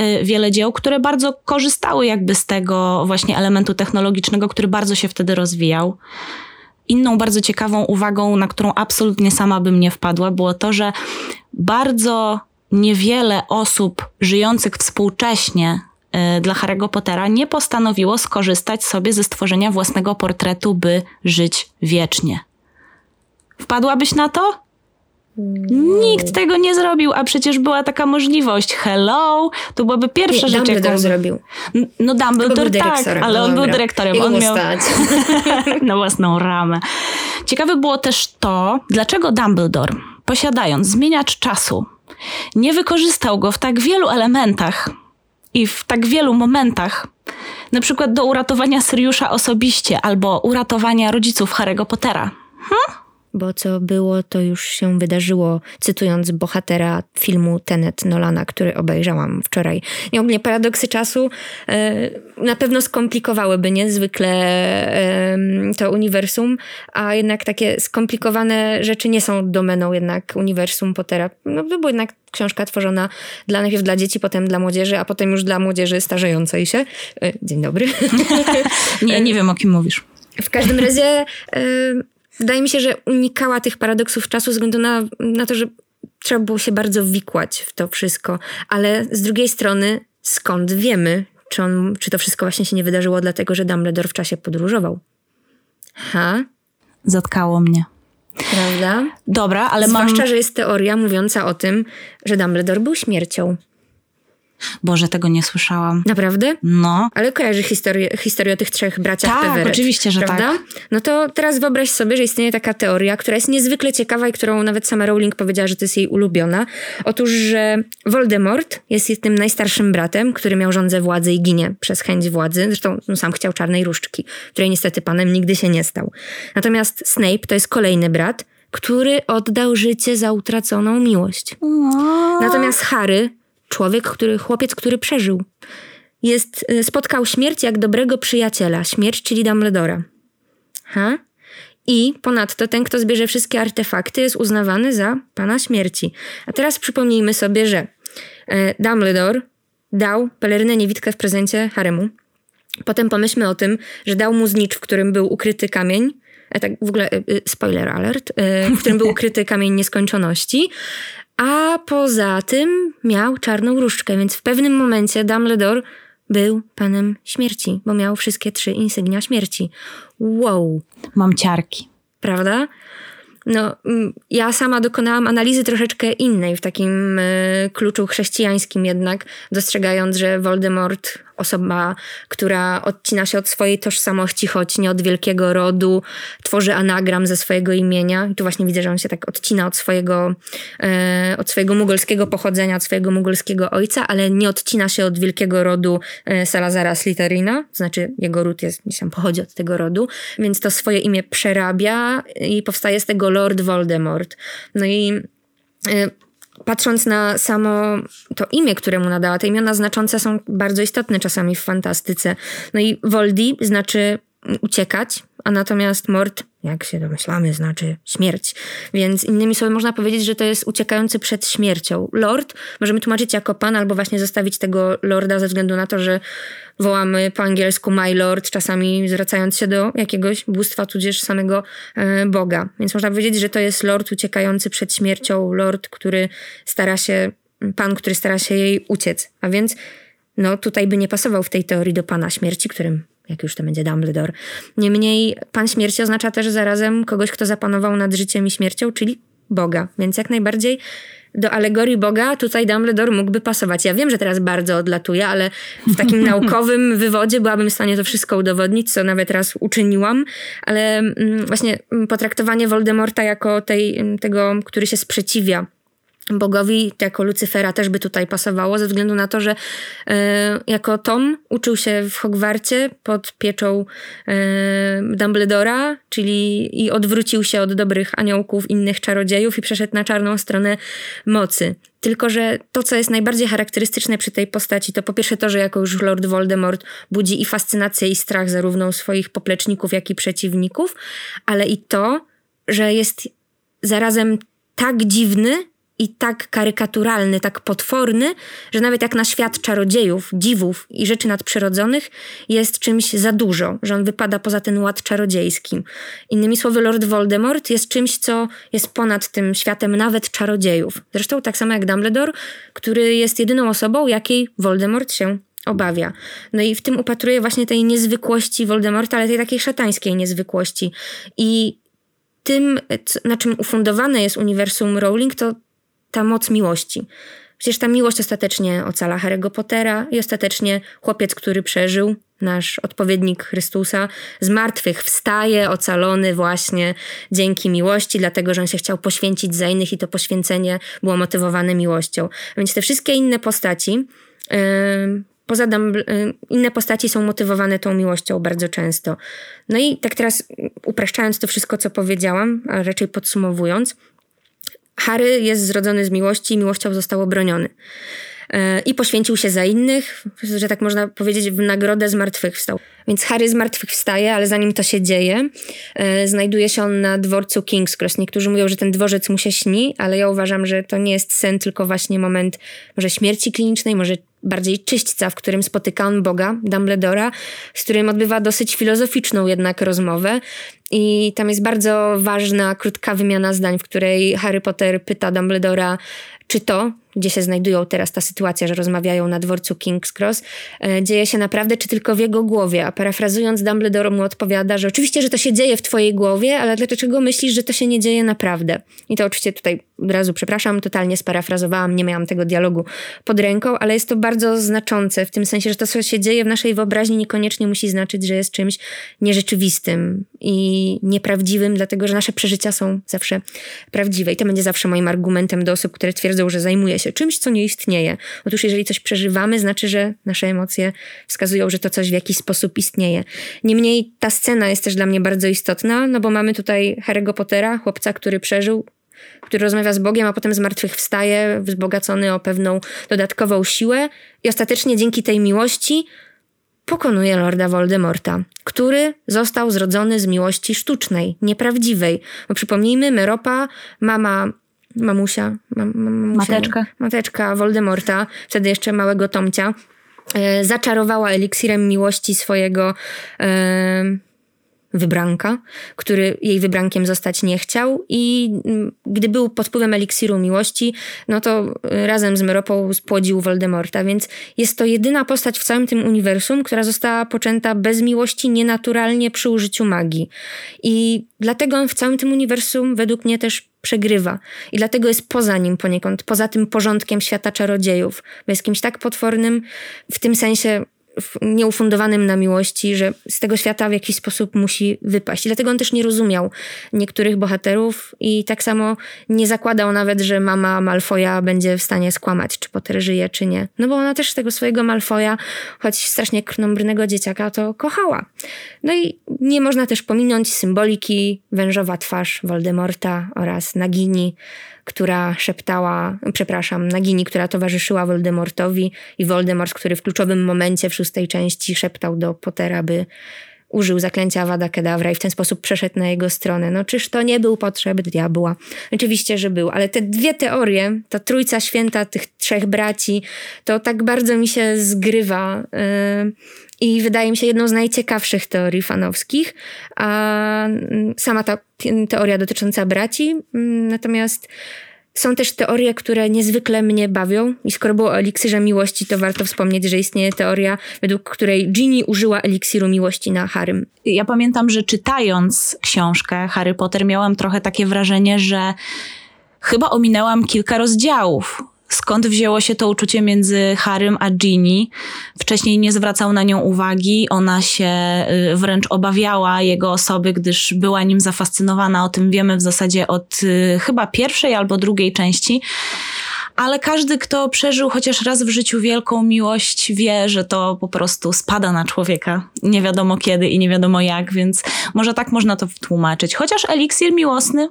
y, wiele dzieł, które bardzo korzystały jakby z tego właśnie elementu technologicznego, który bardzo się wtedy rozwijał. Inną bardzo ciekawą uwagą, na którą absolutnie sama bym nie wpadła, było to, że bardzo niewiele osób żyjących współcześnie y, dla Harry'ego Pottera nie postanowiło skorzystać sobie ze stworzenia własnego portretu, by żyć wiecznie. Wpadłabyś na to? Nikt tego nie zrobił, a przecież była taka możliwość. Hello, to byłaby pierwsza nie, rzecz, Dumbledore jaką... zrobił. No Dumbledore był tak, ale on no, był dyrektorem. On miał *laughs* na własną ramę. Ciekawe było też to, dlaczego Dumbledore, posiadając zmieniacz czasu, nie wykorzystał go w tak wielu elementach i w tak wielu momentach, na przykład do uratowania Syriusza osobiście albo uratowania rodziców Harry'ego Pottera. Hm? Bo co było, to już się wydarzyło, cytując bohatera filmu Tenet Nolana, który obejrzałam wczoraj. I ogólnie paradoksy czasu e, na pewno skomplikowałyby niezwykle e, to uniwersum, a jednak takie skomplikowane rzeczy nie są domeną jednak uniwersum Pottera. No to była jednak książka tworzona dla najpierw dla dzieci, potem dla młodzieży, a potem już dla młodzieży starzejącej się. E, dzień dobry. *laughs* nie, nie wiem o kim mówisz. W każdym razie wydaje mi się, że unikała tych paradoksów czasu ze względu na, na to, że trzeba było się bardzo wikłać w to wszystko. Ale z drugiej strony, skąd wiemy, czy, on, czy to wszystko właśnie się nie wydarzyło dlatego, że Dumbledore w czasie podróżował? Ha? Zatkało mnie. Prawda? Dobra, ale Zwłaszcza, mam... że jest teoria mówiąca o tym, że Dumbledore był śmiercią. Boże, tego nie słyszałam. Naprawdę? No. Ale kojarzy historię, historię o tych trzech braciach Tak, Peverett, oczywiście, że prawda? tak. No to teraz wyobraź sobie, że istnieje taka teoria, która jest niezwykle ciekawa i którą nawet sama Rowling powiedziała, że to jest jej ulubiona. Otóż, że Voldemort jest tym najstarszym bratem, który miał rządzę władzy i ginie przez chęć władzy. Zresztą no, sam chciał czarnej różdżki, której niestety panem nigdy się nie stał. Natomiast Snape to jest kolejny brat, który oddał życie za utraconą miłość. Natomiast Harry Człowiek, który, chłopiec, który przeżył. Jest, y, spotkał śmierć jak dobrego przyjaciela. Śmierć, czyli Dumbledora. Ha? I ponadto ten, kto zbierze wszystkie artefakty, jest uznawany za pana śmierci. A teraz przypomnijmy sobie, że e, Dumbledore dał pelerynę niewidkę w prezencie Haremu. Potem pomyślmy o tym, że dał mu znicz, w którym był ukryty kamień. E, tak w ogóle, e, spoiler alert, w którym był *laughs* ukryty kamień nieskończoności. A poza tym miał czarną różdżkę, więc w pewnym momencie Dumbledore był panem śmierci, bo miał wszystkie trzy insygnia śmierci. Wow. Mam ciarki. Prawda? No, mm, ja sama dokonałam analizy troszeczkę innej, w takim y, kluczu chrześcijańskim jednak, dostrzegając, że Voldemort osoba, która odcina się od swojej tożsamości, choć nie od wielkiego rodu, tworzy anagram ze swojego imienia. I tu właśnie widzę, że on się tak odcina od swojego, e, od swojego mugolskiego pochodzenia, od swojego mugolskiego ojca, ale nie odcina się od wielkiego rodu e, Salazara to znaczy jego ród jest, gdzieś tam pochodzi od tego rodu, więc to swoje imię przerabia i powstaje z tego Lord Voldemort. No i e, patrząc na samo to imię, które mu nadała, te imiona znaczące są bardzo istotne czasami w fantastyce. No i Voldi znaczy uciekać, a natomiast Mort jak się domyślamy, znaczy śmierć. Więc innymi słowy można powiedzieć, że to jest uciekający przed śmiercią. Lord możemy tłumaczyć jako pan, albo właśnie zostawić tego lorda ze względu na to, że wołamy po angielsku my lord, czasami zwracając się do jakiegoś bóstwa, tudzież samego e, Boga. Więc można powiedzieć, że to jest lord uciekający przed śmiercią, lord, który stara się, pan, który stara się jej uciec. A więc no tutaj by nie pasował w tej teorii do pana śmierci, którym jak już to będzie Dumbledore. Niemniej pan śmierci oznacza też zarazem kogoś, kto zapanował nad życiem i śmiercią, czyli Boga. Więc jak najbardziej do alegorii Boga tutaj Dumbledore mógłby pasować. Ja wiem, że teraz bardzo odlatuję, ale w takim *laughs* naukowym wywodzie byłabym w stanie to wszystko udowodnić, co nawet raz uczyniłam, ale mm, właśnie potraktowanie Voldemorta jako tej, tego, który się sprzeciwia Bogowi jako Lucyfera też by tutaj pasowało, ze względu na to, że e, jako Tom uczył się w Hogwarcie pod pieczą e, Dumbledora, czyli i odwrócił się od dobrych aniołków, innych czarodziejów i przeszedł na czarną stronę mocy. Tylko, że to, co jest najbardziej charakterystyczne przy tej postaci, to po pierwsze to, że jako już Lord Voldemort budzi i fascynację, i strach zarówno swoich popleczników, jak i przeciwników, ale i to, że jest zarazem tak dziwny, i tak karykaturalny, tak potworny, że nawet jak na świat czarodziejów, dziwów i rzeczy nadprzyrodzonych jest czymś za dużo, że on wypada poza ten ład czarodziejski. Innymi słowy, Lord Voldemort jest czymś, co jest ponad tym światem nawet czarodziejów. Zresztą tak samo jak Dumbledore, który jest jedyną osobą, jakiej Voldemort się obawia. No i w tym upatruje właśnie tej niezwykłości Voldemorta, ale tej takiej szatańskiej niezwykłości. I tym, na czym ufundowane jest uniwersum Rowling, to ta moc miłości. Przecież ta miłość ostatecznie ocala Harry'ego Pottera i ostatecznie chłopiec, który przeżył, nasz odpowiednik Chrystusa, z martwych wstaje, ocalony właśnie dzięki miłości, dlatego że on się chciał poświęcić za innych i to poświęcenie było motywowane miłością. Więc te wszystkie inne postaci, yy, poza inne postaci są motywowane tą miłością bardzo często. No i tak teraz upraszczając to wszystko, co powiedziałam, a raczej podsumowując, Harry jest zrodzony z miłości i miłością został obroniony. E, I poświęcił się za innych, że tak można powiedzieć, w nagrodę zmartwychwstał. Więc Harry zmartwychwstaje, ale zanim to się dzieje, e, znajduje się on na dworcu King's Cross. Niektórzy mówią, że ten dworzec mu się śni, ale ja uważam, że to nie jest sen, tylko właśnie moment może śmierci klinicznej, może bardziej czyśćca, w którym spotyka on Boga, Dumbledora, z którym odbywa dosyć filozoficzną jednak rozmowę. I tam jest bardzo ważna, krótka wymiana zdań, w której Harry Potter pyta Dumbledora, czy to, gdzie się znajdują teraz ta sytuacja, że rozmawiają na dworcu King's Cross, e, dzieje się naprawdę, czy tylko w jego głowie. A parafrazując, Dumbledore mu odpowiada, że oczywiście, że to się dzieje w twojej głowie, ale dlaczego myślisz, że to się nie dzieje naprawdę? I to oczywiście tutaj od razu przepraszam, totalnie sparafrazowałam, nie miałam tego dialogu pod ręką, ale jest to bardzo znaczące w tym sensie, że to, co się dzieje w naszej wyobraźni, niekoniecznie musi znaczyć, że jest czymś nierzeczywistym i nieprawdziwym, dlatego że nasze przeżycia są zawsze prawdziwe. I to będzie zawsze moim argumentem do osób, które twierdzą, że zajmuje się czymś, co nie istnieje. Otóż, jeżeli coś przeżywamy, znaczy, że nasze emocje wskazują, że to coś w jakiś sposób istnieje. Niemniej ta scena jest też dla mnie bardzo istotna, no bo mamy tutaj Harry'ego Pottera, chłopca, który przeżył który rozmawia z Bogiem, a potem zmartwychwstaje, wzbogacony o pewną dodatkową siłę i ostatecznie dzięki tej miłości pokonuje Lorda Voldemorta, który został zrodzony z miłości sztucznej, nieprawdziwej. Bo przypomnijmy, Meropa, mama mamusia, mam, mamusia mateczka. mateczka Voldemorta, wtedy jeszcze małego Tomcia, e, zaczarowała eliksirem miłości swojego e, wybranka, który jej wybrankiem zostać nie chciał i mm, gdy był pod wpływem eliksiru miłości, no to y, razem z Meropą spłodził Voldemorta, więc jest to jedyna postać w całym tym uniwersum, która została poczęta bez miłości, nienaturalnie przy użyciu magii. I dlatego on w całym tym uniwersum według mnie też przegrywa. I dlatego jest poza nim poniekąd, poza tym porządkiem świata czarodziejów, bo jest kimś tak potwornym, w tym sensie nieufundowanym na miłości, że z tego świata w jakiś sposób musi wypaść. I dlatego on też nie rozumiał niektórych bohaterów i tak samo nie zakładał nawet, że mama Malfoja będzie w stanie skłamać, czy Potter żyje, czy nie. No bo ona też tego swojego Malfoja, choć strasznie krnąbrnego dzieciaka, to kochała. No i nie można też pominąć symboliki wężowa twarz Voldemorta oraz Nagini, która szeptała, przepraszam, Nagini, która towarzyszyła Voldemortowi i Voldemort, który w kluczowym momencie w szóstej części szeptał do Pottera, by użył zaklęcia Avada Kedavra i w ten sposób przeszedł na jego stronę. No czyż to nie był potrzeb diabła? Oczywiście, że był, ale te dwie teorie, ta trójca święta tych trzech braci, to tak bardzo mi się zgrywa yy, i wydaje mi się jedną z najciekawszych teorii fanowskich, a mm, sama ta teoria dotycząca braci, mm, natomiast są też teorie, które niezwykle mnie bawią i skoro było o eliksirze miłości, to warto wspomnieć, że istnieje teoria, według której Ginny użyła eliksiru miłości na Harrym. Ja pamiętam, że czytając książkę Harry Potter miałam trochę takie wrażenie, że chyba ominęłam kilka rozdziałów skąd wzięło się to uczucie między Harrym a Ginny. Wcześniej nie zwracał na nią uwagi, ona się y, wręcz obawiała jego osoby, gdyż była nim zafascynowana. O tym wiemy w zasadzie od y, chyba pierwszej albo drugiej części. Ale każdy, kto przeżył chociaż raz w życiu wielką miłość, wie, że to po prostu spada na człowieka. Nie wiadomo kiedy i nie wiadomo jak, więc może tak można to tłumaczyć. Chociaż eliksir miłosny,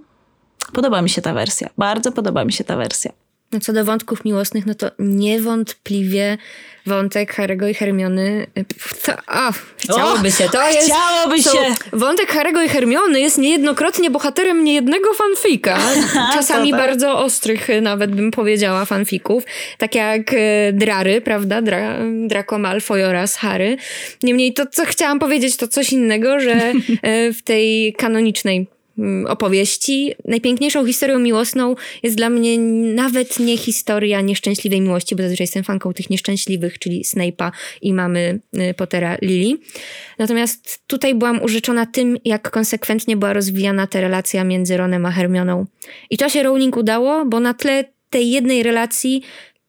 podoba mi się ta wersja. Bardzo podoba mi się ta wersja. No co do wątków miłosnych, no to niewątpliwie wątek Harego i Hermiony. To, o, chciałoby się. To jest. Chciałoby to, się. Wątek Harego i Hermiony jest niejednokrotnie bohaterem niejednego fanfika. Czasami tak. bardzo ostrych, nawet bym powiedziała, fanfików. Tak jak e, Drary, prawda? Dra, Draco Malfoy oraz Harry. Niemniej to, co chciałam powiedzieć, to coś innego, że e, *laughs* w tej kanonicznej opowieści. Najpiękniejszą historią miłosną jest dla mnie nawet nie historia nieszczęśliwej miłości, bo zazwyczaj jestem fanką tych nieszczęśliwych, czyli Snape'a i mamy y, Pottera Lily. Natomiast tutaj byłam użyczona tym, jak konsekwentnie była rozwijana ta relacja między Ronem a Hermioną. I to się Rowling udało, bo na tle tej jednej relacji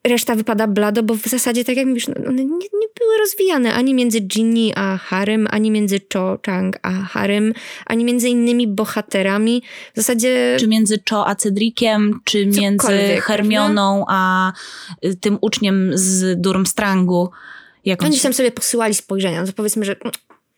reszta wypada blado, bo w zasadzie, tak jak mówisz, no, one nie, nie, były rozwijane ani między Ginny a Harem, ani między Cho Chang a Harem, ani między innymi bohaterami. W zasadzie... Czy między Cho a Cedriciem, czy między Hermioną a y, tym uczniem z Durmstrangu. Jak Oni się sobie posyłali spojrzenia, no to powiedzmy, że...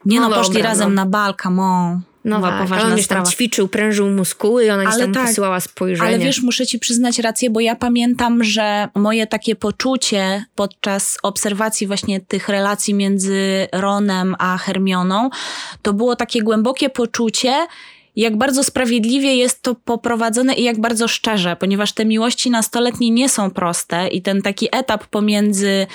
Nie no, no poszli dobra, razem no. na bal, come on. No tak, poważna on sprawa. tam ćwiczył, prężył muskuły i ona ale tam tak, posyłała spojrzenie. Ale wiesz, muszę ci przyznać rację, bo ja pamiętam, że moje takie poczucie podczas obserwacji właśnie tych relacji między Ronem a Hermioną, to było takie głębokie poczucie, jak bardzo sprawiedliwie jest to poprowadzone i jak bardzo szczerze, ponieważ te miłości nastoletnie nie są proste i ten taki etap pomiędzy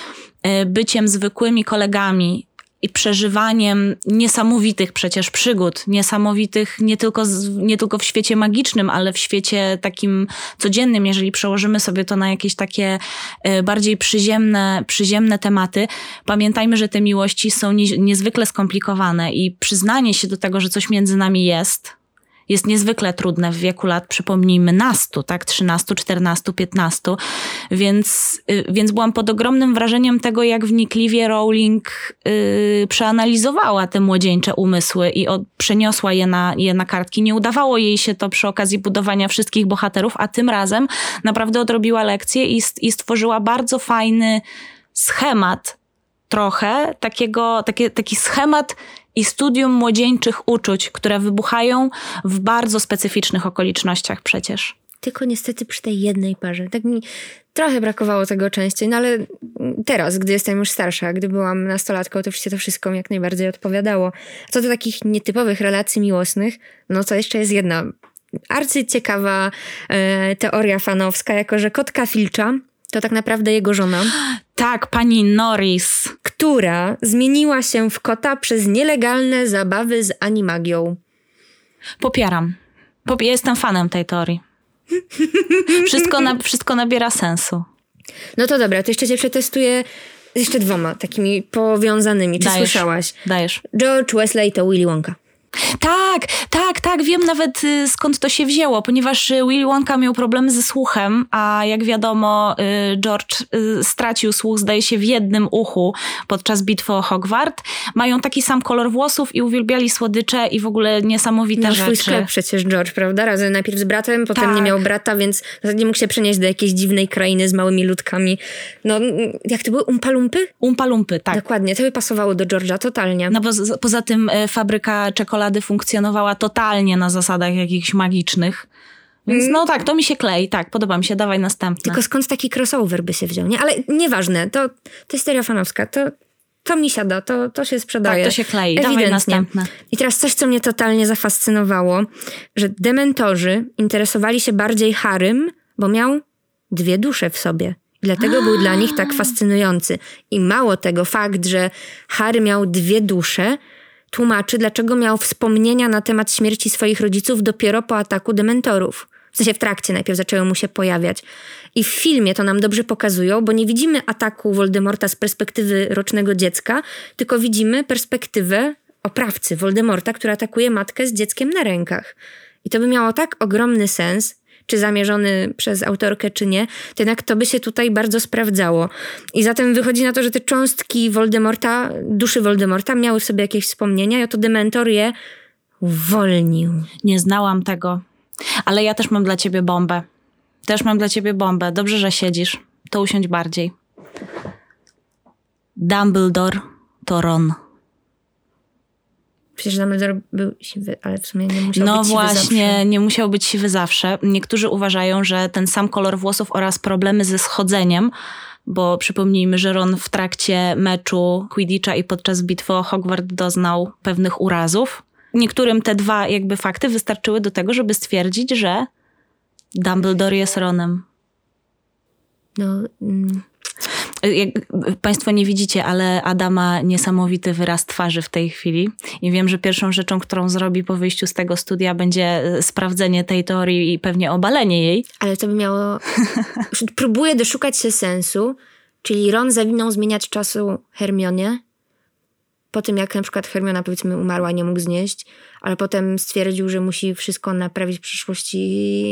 e, byciem zwykłymi kolegami i przeżywaniem niesamowitych przecież przygód, niesamowitych nie tylko, nie tylko w świecie magicznym, ale w świecie takim codziennym, jeżeli przełożymy sobie to na jakieś takie e, bardziej przyziemne, przyziemne tematy. Pamiętajmy, że te miłości są niezwykle skomplikowane i przyznanie się do tego, że coś między nami jest, jest niezwykle trudne w wieku lat, przypomnijmy, nastu, tak, 13, 14, 15, więc, y, więc byłam pod ogromnym wrażeniem tego, jak wnikliwie Rowling yy, przeanalizowała te młodzieńcze umysły i od, przeniosła je na, je na kartki. Nie udawało jej się to przy okazji budowania wszystkich bohaterów, a tym razem naprawdę odrobiła lekcję i, i stworzyła bardzo fajny schemat trochę, takiego, takie, taki schemat i studium młodzieńczych uczuć, które wybuchają w bardzo specyficznych okolicznościach przecież. Tylko niestety przy tej jednej parze. Tak mi trochę brakowało tego częściej, no ale teraz, gdy jestem już starsza, gdy byłam nastolatką, to oczywiście to wszystko jak najbardziej odpowiadało. Co do takich nietypowych relacji miłosnych, no to jeszcze jest jedna arcyciekawa e, teoria fanowska, jako że kotka Filcza to tak naprawdę jego żona. *gasps* Tak, pani Norris. Która zmieniła się w kota przez nielegalne zabawy z animagią. Popieram. Pop jestem fanem tej teorii. *laughs* Wszystko, na, wszystko nabiera sensu. No to dobra, to jeszcze cię przetestuję jeszcze dwoma takimi powiązanymi. Czy Dajesz. słyszałaś? Dajesz. George Wesley to Willy Wonka. Tak, tak, tak, wiem nawet y, skąd to się wzięło, ponieważ y, Willy Wonka miał problemy ze słuchem, a jak wiadomo y, George stracił słuch zdaje się w jednym uchu podczas bitwy o Hogwart. Mają taki sam kolor włosów i uwielbiali słodycze i w ogóle niesamowite miał rzeczy. swój sklep przecież George, prawda? Razem najpierw z bratem, potem tak. nie miał brata, więc zasadzie mógł się przenieść do jakiejś dziwnej krainy z małymi ludkami. No, jak to były? Umpalumpy? Umpalumpy, tak. Dokładnie, to by pasowało do George'a totalnie. No bo poza tym fabryka czekolady czekolady funkcjonowała totalnie na zasadach jakichś magicznych. Więc mm. no tak, to mi się klei, tak, podoba mi się, dawaj następne. Tylko skąd taki crossover by się wziął, nie? Ale nieważne, to, to jest seria fanowska, to to mi siada, to, to się sprzedaje. Tak, to się klei. Dawaj następne. I teraz coś, co mnie totalnie zafascynowało, że dementorzy interesowali się bardziej Harym, bo miał dwie dusze w sobie. I dlatego był dla nich tak fascynujący. I mało tego, fakt, że Harry miał dwie dusze, tłumaczy, dlaczego miał wspomnienia na temat śmierci swoich rodziców dopiero po ataku dementorów. W sensie w trakcie najpierw zaczęły mu się pojawiać. I w filmie to nam dobrze pokazują, bo nie widzimy ataku Voldemorta z perspektywy rocznego dziecka, tylko widzimy perspektywę oprawcy Voldemorta, który atakuje matkę z dzieckiem na rękach. I to by miało tak ogromny sens, czy zamierzony przez autorkę, czy nie, to jednak to by się tutaj bardzo sprawdzało. I zatem wychodzi na to, że te cząstki Voldemorta, duszy Voldemorta miały w sobie jakieś wspomnienia i oto Dementor je uwolnił. Nie znałam tego. Ale ja też mam dla ciebie bombę. Też mam dla ciebie bombę. Dobrze, że siedzisz. To usiądź bardziej. Dumbledore to Ron. Przecież Dumbledore był siwy, ale w sumie nie musiał no być siwy właśnie, zawsze. No nie musiał być siwy zawsze. Niektórzy uważają, że ten sam kolor włosów oraz problemy ze schodzeniem, bo przypomnijmy, że Ron w trakcie meczu Quidditcha i podczas bitwy o Hogwart doznał pewnych urazów. Niektórym te dwa jakby fakty wystarczyły do tego, żeby stwierdzić, że Dumbledore jest Ronem. No, mm, Jak Państwo nie widzicie, ale Ada ma niesamowity wyraz twarzy w tej chwili. I wiem, że pierwszą rzeczą, którą zrobi po wyjściu z tego studia, będzie e, sprawdzenie tej teorii i pewnie obalenie jej. ale to by miało... *laughs* Próbuję doszukać się sensu, czyli Ron zawinął zmieniać czasu Hermionie, po tym jak na przykład Hermiona powiedzmy umarła, nie mógł znieść, ale potem stwierdził, że musi wszystko naprawić w przyszłości.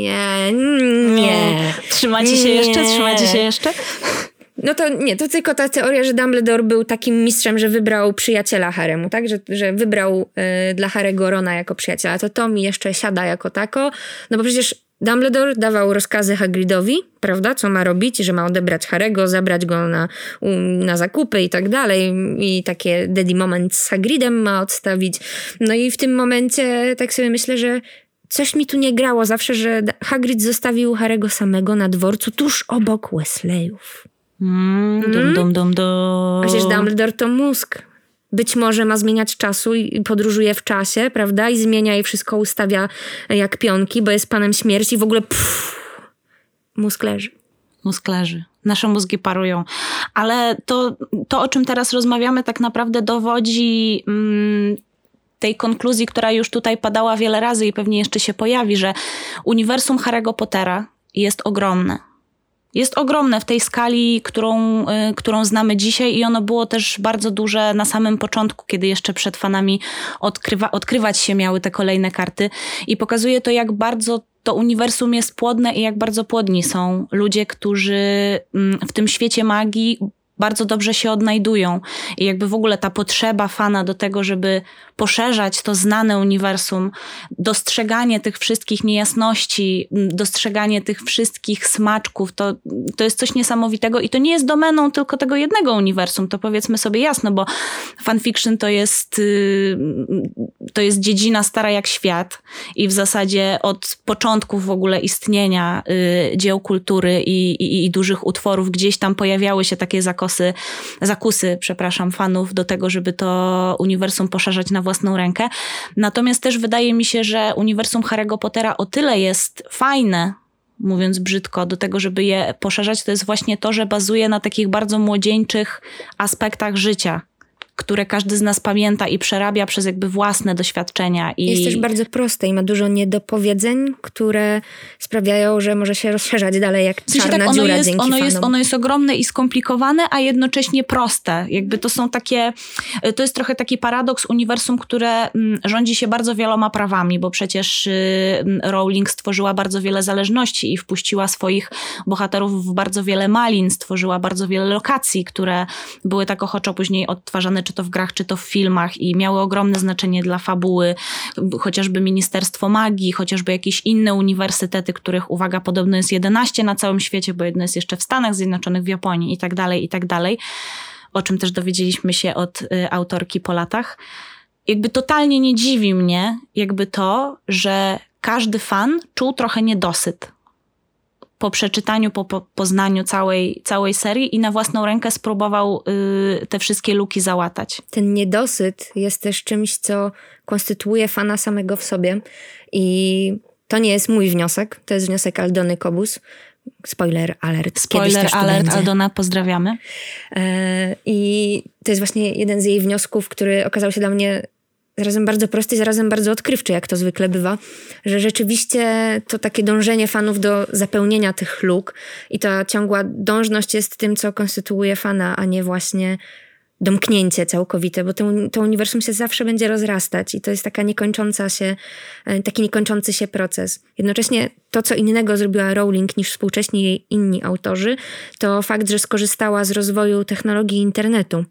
Nie, nie. Trzymacie się jeszcze? Nie. Trzymacie się jeszcze? No to nie, to tylko ta teoria, że Dumbledore był takim mistrzem, że wybrał przyjaciela Haremu, tak? Że, że wybrał y, dla Harego Rona jako przyjaciela. To to mi jeszcze siada jako tako, no bo przecież Dumbledore dawał rozkazy Hagridowi, prawda, co ma robić, że ma odebrać Harego, zabrać go na, na zakupy i tak dalej i takie daddy moment z Hagridem ma odstawić. No i w tym momencie tak sobie myślę, że coś mi tu nie grało zawsze, że Hagrid zostawił Harego samego na dworcu tuż obok Wesleyów. Mm, dum, dum, dum, dum. A przecież Dumbledore to mózg. Być może ma zmieniać czasu i i podróżuje w czasie, prawda? I zmienia i wszystko ustawia jak pionki, bo jest panem śmierci. W ogóle pff, mózg leży. Mózg leży. Nasze mózgi parują. Ale to, to o czym teraz rozmawiamy, tak naprawdę dowodzi mm, tej konkluzji, która już tutaj padała wiele razy i pewnie jeszcze się pojawi, że uniwersum Harry'ego Pottera jest ogromne. Jest ogromne w tej skali, którą, y, którą znamy dzisiaj, i ono było też bardzo duże na samym początku, kiedy jeszcze przed fanami odkrywa, odkrywać się miały te kolejne karty. I pokazuje to, jak bardzo to uniwersum jest płodne i jak bardzo płodni są ludzie, którzy mm, w tym świecie magii bardzo dobrze się odnajdują. I jakby w ogóle ta potrzeba fana do tego, żeby poszerzać to znane uniwersum, dostrzeganie tych wszystkich niejasności, dostrzeganie tych wszystkich smaczków, to, to jest coś niesamowitego i to nie jest domeną tylko tego jednego uniwersum, to powiedzmy sobie jasno, bo fanfiction to jest, y, to jest dziedzina stara jak świat i w zasadzie od początków w ogóle istnienia y, dzieł kultury i, i, i dużych utworów gdzieś tam pojawiały się takie zakosy, zakusy, przepraszam, fanów do tego, żeby to uniwersum poszerzać na własną rękę. Natomiast też wydaje mi się, że uniwersum Harry'ego Pottera o tyle jest fajne, mówiąc brzydko, do tego, żeby je poszerzać, to jest właśnie to, że bazuje na takich bardzo młodzieńczych aspektach życia, które każdy z nas pamięta i przerabia przez jakby własne doświadczenia. I Jest też bardzo proste i ma dużo niedopowiedzeń, które sprawiają, że może się rozszerzać dalej jak czarna tak, ono dziura jest, dzięki ono, jest, ono jest ogromne i skomplikowane, a jednocześnie proste. Jakby to są takie, to jest trochę taki paradoks uniwersum, które mm, rządzi się bardzo wieloma prawami, bo przecież y, Rowling stworzyła bardzo wiele zależności i wpuściła swoich bohaterów w bardzo wiele malin, stworzyła bardzo wiele lokacji, które były tak ochoczo później odtwarzane, czy to w grach, czy to w filmach i miały ogromne znaczenie dla fabuły, chociażby Ministerstwo Magii, chociażby jakieś inne uniwersytety, których, uwaga, podobno jest 11 na całym świecie, bo jedno jest jeszcze w Stanach Zjednoczonych, w Japonii i tak dalej, i tak dalej, o czym też dowiedzieliśmy się od y, autorki po latach. Jakby totalnie nie dziwi mnie jakby to, że każdy fan czuł trochę niedosyt po przeczytaniu, po, po poznaniu całej, całej serii i na własną rękę spróbował y, te wszystkie luki załatać. Ten niedosyt jest też czymś, co konstytuuje fana samego w sobie i to nie jest mój wniosek, to jest wniosek Aldony Kobus. Spoiler alert. Spoiler alert, Aldona, pozdrawiamy. E, I to jest właśnie jeden z jej wniosków, który okazał się dla mnie zarazem bardzo prosty zarazem bardzo odkrywczy, jak to zwykle bywa, że rzeczywiście to takie dążenie fanów do zapełnienia tych luk i ta ciągła dążność jest tym, co konstytuuje fana, a nie właśnie domknięcie całkowite, bo to, to uniwersum się zawsze będzie rozrastać i to jest taka niekończąca się, e, taki niekończący się proces. Jednocześnie to, co innego zrobiła Rowling niż współcześni jej inni autorzy, to fakt, że skorzystała z rozwoju technologii internetu.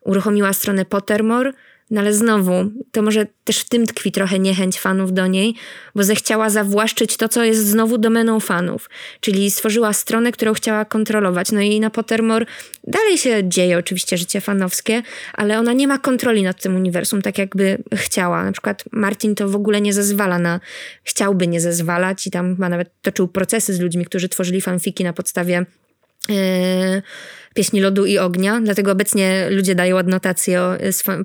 Uruchomiła stronę Pottermore, no ale znowu, to może też w tym tkwi trochę niechęć fanów do niej, bo zechciała zawłaszczyć to, co jest znowu domeną fanów. Czyli stworzyła stronę, którą chciała kontrolować. No i na Pottermore dalej się dzieje oczywiście życie fanowskie, ale ona nie ma kontroli nad tym uniwersum, tak jakby chciała. Na przykład Martin to w ogóle nie zezwala na, chciałby nie zezwalać i tam chyba nawet toczył procesy z ludźmi, którzy tworzyli fanfiki na podstawie yy, Pieśni Lodu i Ognia, dlatego obecnie ludzie dają adnotację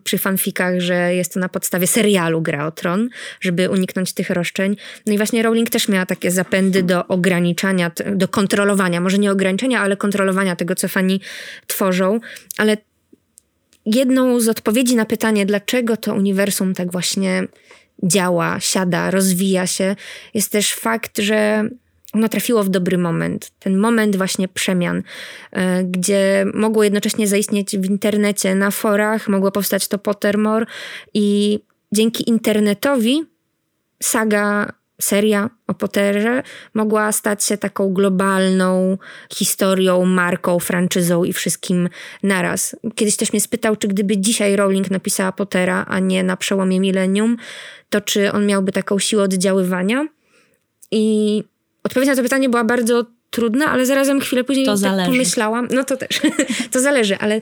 przy fanfikach, że jest to na podstawie serialu Gra o Tron, żeby uniknąć tych roszczeń. No i właśnie Rowling też miała takie zapędy do ograniczania, do kontrolowania, może nie ograniczenia, ale kontrolowania tego, co fani tworzą, ale jedną z odpowiedzi na pytanie, dlaczego to uniwersum tak właśnie działa, siada, rozwija się, jest też fakt, że ono trafiło w dobry moment. Ten moment właśnie przemian, e, gdzie mogło jednocześnie zaistnieć w internecie, na forach, mogło powstać to Pottermore i dzięki internetowi saga, seria o Potterze mogła stać się taką globalną historią, marką, franczyzą i wszystkim naraz. Kiedyś też mnie spytał, czy gdyby dzisiaj Rowling napisała Pottera, a nie na przełomie milenium, to czy on miałby taką siłę oddziaływania. I Odpowiedź na to pytanie była bardzo trudna, ale zarazem chwilę później to tak pomyślałam. No to też. *laughs* to zależy, ale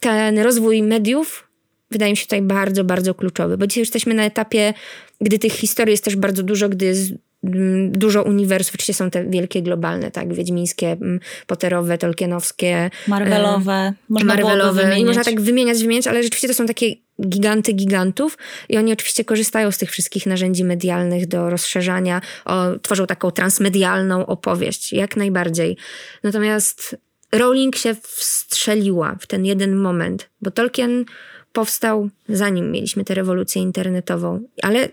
ten rozwój mediów wydaje mi się tutaj bardzo, bardzo kluczowy, bo dzisiaj jesteśmy na etapie, gdy tych historii jest też bardzo dużo, gdy jest mm, dużo uniwersów, oczywiście są te wielkie globalne, tak, wiedźmińskie, mm, poterowe, tolkienowskie. Marvelowe. Można Marvelowe. I można tak wymieniać, wymieniać, ale rzeczywiście to są takie giganty gigantów i oni oczywiście korzystają z tych wszystkich narzędzi medialnych do rozszerzania, o, tworzą taką transmedialną opowieść, jak najbardziej. Natomiast Rowling się wstrzeliła w ten jeden moment, bo Tolkien powstał zanim mieliśmy tę rewolucję internetową, ale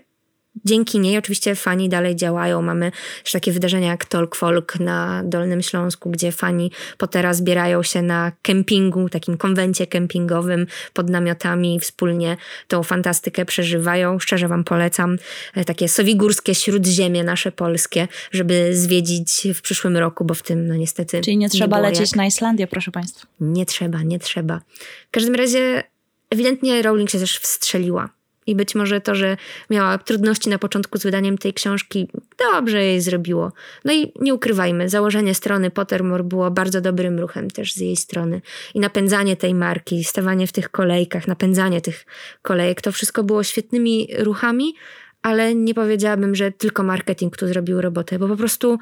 Dzięki niej oczywiście fani dalej działają. Mamy też takie wydarzenia jak Talk Folk na Dolnym Śląsku, gdzie fani Pottera zbierają się na kempingu, takim konwencie kempingowym pod namiotami i wspólnie tą fantastykę przeżywają. Szczerze wam polecam e, takie sowigórskie śródziemie nasze polskie, żeby zwiedzić w przyszłym roku, bo w tym no niestety Czyli nie trzeba nie lecieć jak. na Islandię, proszę państwa. Nie trzeba, nie trzeba. W każdym razie ewidentnie Rowling się też wstrzeliła i być może to, że miała trudności na początku z wydaniem tej książki, dobrze jej zrobiło. No i nie ukrywajmy, założenie strony Pottermore było bardzo dobrym ruchem też z jej strony. I napędzanie tej marki, stawanie w tych kolejkach, napędzanie tych kolejek, to wszystko było świetnymi ruchami, ale nie powiedziałabym, że tylko marketing tu zrobił robotę, bo po prostu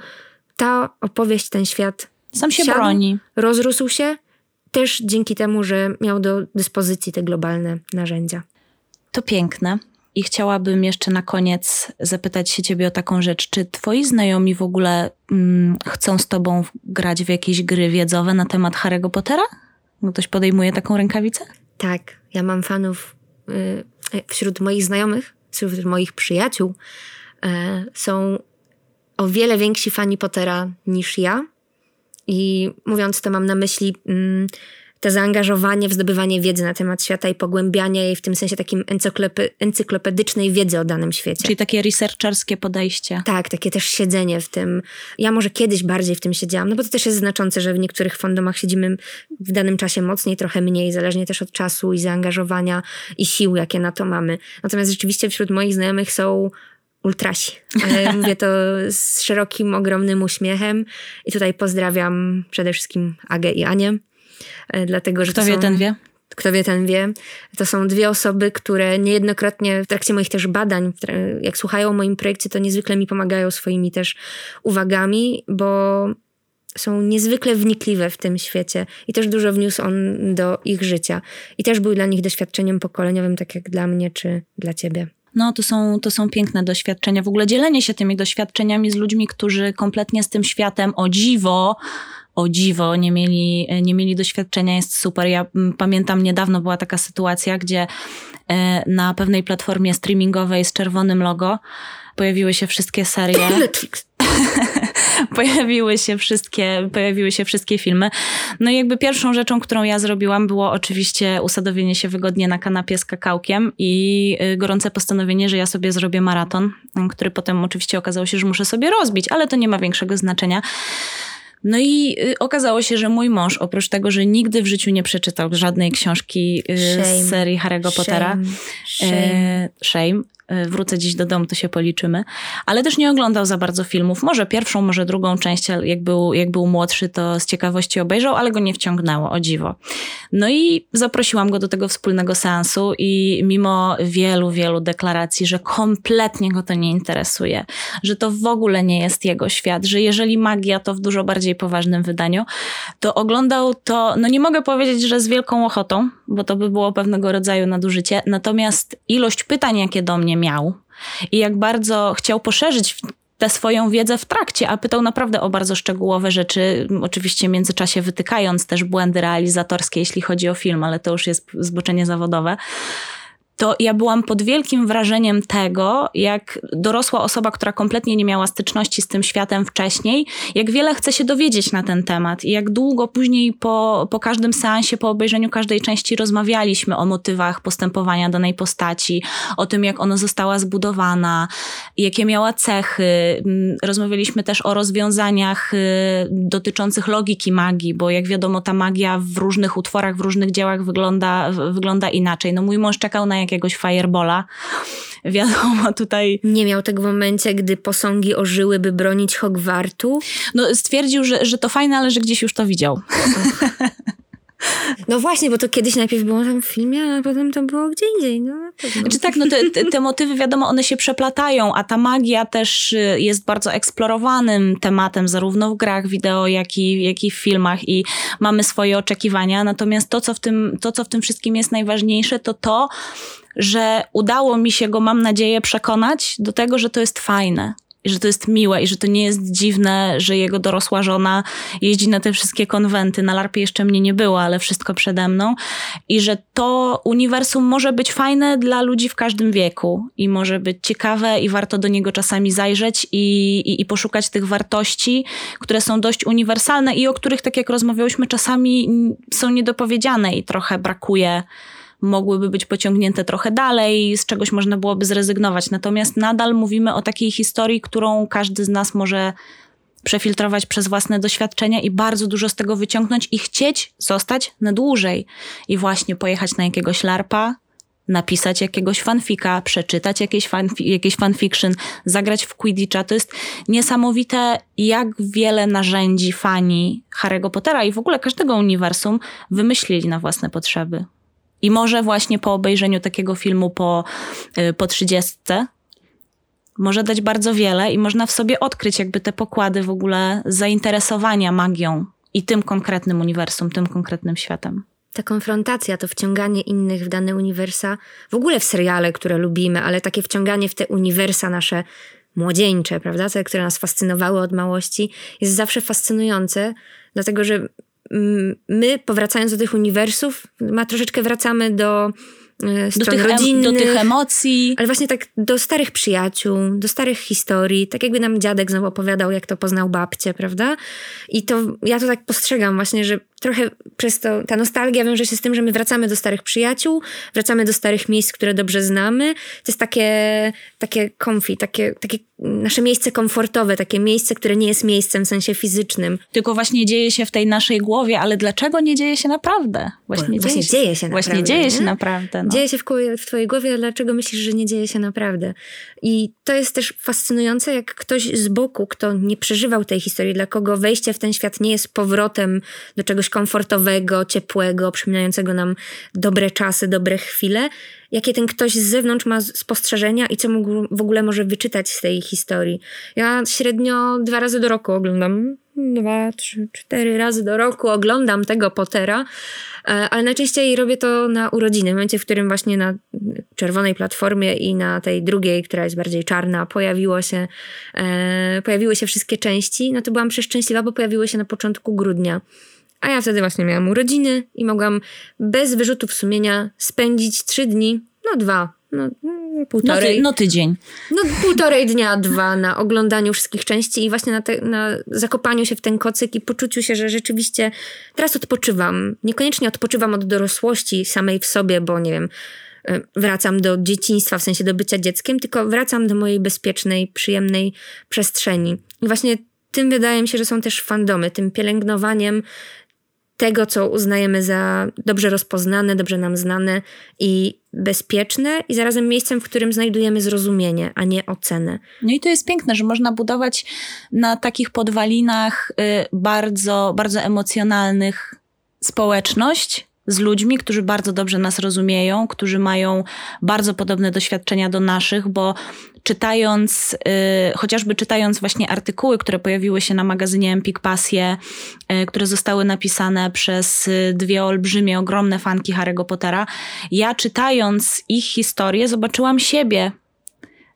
ta opowieść, ten świat sam się siadł, broni. Rozrósł się też dzięki temu, że miał do dyspozycji te globalne narzędzia. To piękne. I chciałabym jeszcze na koniec zapytać się ciebie o taką rzecz. Czy twoi znajomi w ogóle mm, chcą z tobą grać w jakieś gry wiedzowe na temat Harry'ego Pottera? Ktoś podejmuje taką rękawicę? Tak. Ja mam fanów y, wśród moich znajomych, wśród moich przyjaciół. Y, są o wiele więksi fani Pottera niż ja. I mówiąc to mam na myśli... Y, to zaangażowanie w zdobywanie wiedzy na temat świata i pogłębianie jej w tym sensie takim encyklopedycznej wiedzy o danym świecie. Czyli takie researcherskie podejście. Tak, takie też siedzenie w tym. Ja może kiedyś bardziej w tym siedziałam, no bo to też jest znaczące, że w niektórych fandomach siedzimy w danym czasie mocniej, trochę mniej, zależnie też od czasu i zaangażowania i sił, jakie na to mamy. Natomiast rzeczywiście wśród moich znajomych są ultrasi. Ale *laughs* mówię to z szerokim, ogromnym uśmiechem. I tutaj pozdrawiam przede wszystkim Agę i Anię. E, dlatego, że Kto wie, są, ten wie. Kto wie, ten wie. To są dwie osoby, które niejednokrotnie w trakcie moich też badań, jak słuchają o moim projekcie, to niezwykle mi pomagają swoimi też uwagami, bo są niezwykle wnikliwe w tym świecie i też dużo wniósł on do ich życia. I też był dla nich doświadczeniem pokoleniowym, tak jak dla mnie czy dla ciebie. No, to są, to są piękne doświadczenia. W ogóle dzielenie się tymi doświadczeniami z ludźmi, którzy kompletnie z tym światem o dziwo o dziwo nie mieli, nie mieli doświadczenia, jest super. Ja mm, pamiętam niedawno była taka sytuacja, gdzie e, na pewnej platformie streamingowej z czerwonym logo pojawiły się wszystkie serie. *clears throat* Netflix. *laughs* pojawiły się wszystkie, pojawiły się wszystkie filmy. No i jakby pierwszą rzeczą, którą ja zrobiłam, było oczywiście usadowienie się wygodnie na kanapie z kakałkiem i y, gorące postanowienie, że ja sobie zrobię maraton, który potem oczywiście okazało się, że muszę sobie rozbić, ale to nie ma większego znaczenia. No i y, okazało się, że mój mąż, oprócz tego, że nigdy w życiu nie przeczytał żadnej książki y, z serii Harry'ego Pottera, Shame. Shame. Y, wrócę dziś do domu, to się policzymy. Ale też nie oglądał za bardzo filmów. Może pierwszą, może drugą część, jak był, jak był młodszy, to z ciekawości obejrzał, ale go nie wciągnęło, o dziwo. No i zaprosiłam go do tego wspólnego seansu i mimo wielu, wielu deklaracji, że kompletnie go to nie interesuje, że to w ogóle nie jest jego świat, że jeżeli magia, to w dużo bardziej poważnym wydaniu, to oglądał to, no nie mogę powiedzieć, że z wielką ochotą, bo to by było pewnego rodzaju nadużycie, natomiast ilość pytań, jakie do mnie miał i jak bardzo chciał poszerzyć tę swoją wiedzę w trakcie, a pytał naprawdę o bardzo szczegółowe rzeczy, oczywiście w międzyczasie wytykając też błędy realizatorskie, jeśli chodzi o film, ale to już jest zboczenie zawodowe to ja byłam pod wielkim wrażeniem tego, jak dorosła osoba, która kompletnie nie miała styczności z tym światem wcześniej, jak wiele chce się dowiedzieć na ten temat i jak długo później po, po każdym seansie, po obejrzeniu każdej części rozmawialiśmy o motywach postępowania danej postaci, o tym, jak ona została zbudowana, jakie miała cechy. Mm, rozmawialiśmy też o rozwiązaniach y, dotyczących logiki magii, bo jak wiadomo, ta magia w różnych utworach, w różnych dziełach wygląda, wygląda inaczej. No mój mąż czekał na jakiegoś firebola. Wiadomo, tutaj... Nie miał tego w momencie, gdy posągi ożyły, by bronić Hogwartu? No stwierdził, że, że to fajne, ale że gdzieś już to widział. *laughs* No właśnie, bo to kiedyś najpierw było tam w filmie, a potem to było gdzie indziej. No, znaczy tak, no te, te, te, motywy wiadomo, one się przeplatają, a ta magia też y, jest bardzo eksplorowanym tematem, zarówno w grach wideo, jak i, jak i w filmach i mamy swoje oczekiwania. Natomiast to co, w tym, to, co w tym wszystkim jest najważniejsze, to to, że udało mi się go, mam nadzieję, przekonać do tego, że to jest fajne, i że to jest miłe i że to nie jest dziwne, że jego dorosła żona jeździ na te wszystkie konwenty. Na larpie jeszcze mnie nie było, ale wszystko przede mną. I że to uniwersum może być fajne dla ludzi w każdym wieku i może być ciekawe i warto do niego czasami zajrzeć i, i, i poszukać tych wartości, które są dość uniwersalne i o których, tak jak rozmawiałyśmy, czasami są niedopowiedziane i trochę brakuje mogłyby być pociągnięte trochę dalej, z czegoś można byłoby zrezygnować. Natomiast nadal mówimy o takiej historii, którą każdy z nas może przefiltrować przez własne doświadczenia i bardzo dużo z tego wyciągnąć i chcieć zostać na dłużej. I właśnie pojechać na jakiegoś larpa, napisać jakiegoś fanfika, przeczytać jakieś, fanfi jakieś fanfiction, zagrać w Quidditcha. To jest niesamowite, jak wiele narzędzi fani Harry'ego Pottera i w ogóle każdego uniwersum wymyślili na własne potrzeby. I może właśnie po obejrzeniu takiego filmu po, y, po 30 może dać bardzo wiele i można w sobie odkryć jakby te pokłady w ogóle zainteresowania magią i tym konkretnym uniwersum, tym konkretnym światem. Ta konfrontacja, to wciąganie innych w dane uniwersa, w ogóle w seriale, które lubimy, ale takie wciąganie w te uniwersa nasze młodzieńcze, prawda, te, które nas fascynowały od małości, jest zawsze fascynujące, dlatego że my, powracając do tych uniwersów, ma troszeczkę wracamy do e, do tych, rodzinnych, do tych emocji. Ale właśnie tak do starych przyjaciół, do starych historii. Tak jakby nam dziadek znowu opowiadał, jak to poznał babcię, prawda? I to ja to tak postrzegam właśnie, że trochę przez to, ta nostalgia wiąże się z tym, że my wracamy do starych przyjaciół, wracamy do starych miejsc, które dobrze znamy. To jest takie, takie comfy, takie, takie nasze miejsce komfortowe, takie miejsce, które nie jest miejscem w sensie fizycznym. Tylko właśnie dzieje się w tej naszej głowie, ale dlaczego nie dzieje się naprawdę? Właśnie, właśnie dzieje, się, dzieje się naprawdę. Właśnie dzieje się nie? naprawdę. No. Dzieje się w, w twojej głowie, dlaczego myślisz, że nie dzieje się naprawdę? I to jest też fascynujące, jak ktoś z boku, kto nie przeżywał tej historii, dla kogo wejście w ten świat nie jest powrotem do czegoś komfortowego, ciepłego, przypominającego nam dobre czasy, dobre chwile, jakie ten ktoś z zewnątrz ma spostrzeżenia i co mógł, w ogóle może wyczytać z tej historii. Ja średnio dwa razy do roku oglądam, dwa, trzy, cztery razy do roku oglądam tego Pottera, e, ale najczęściej robię to na urodziny, w momencie, w którym właśnie na czerwonej platformie i na tej drugiej, która jest bardziej czarna, pojawiło się, e, pojawiły się wszystkie części, no to byłam przeszczęśliwa, bo pojawiły się na początku grudnia. A ja wtedy właśnie miałam urodziny i mogłam bez wyrzutów sumienia spędzić trzy dni, no dwa, no, No, półtorej. ty, no tydzień. No półtorej dnia, dwa na oglądaniu wszystkich części i właśnie na, te, na zakopaniu się w ten kocyk i poczuciu się, że rzeczywiście teraz odpoczywam. Niekoniecznie odpoczywam od dorosłości samej w sobie, bo nie wiem, wracam do dzieciństwa, w sensie do bycia dzieckiem, tylko wracam do mojej bezpiecznej, przyjemnej przestrzeni. I właśnie tym wydaje mi się, że są też fandomy, tym pielęgnowaniem tego, co uznajemy za dobrze rozpoznane, dobrze nam znane i bezpieczne, i zarazem miejscem, w którym znajdujemy zrozumienie, a nie ocenę. No i to jest piękne, że można budować na takich podwalinach y, bardzo, bardzo emocjonalnych społeczność z ludźmi, którzy bardzo dobrze nas rozumieją, którzy mają bardzo podobne doświadczenia do naszych, bo czytając, y, chociażby czytając właśnie artykuły, które pojawiły się na magazynie Empik Pasje, y, które zostały napisane przez y, dwie olbrzymie, ogromne fanki Harry'ego Pottera, ja czytając ich historię zobaczyłam siebie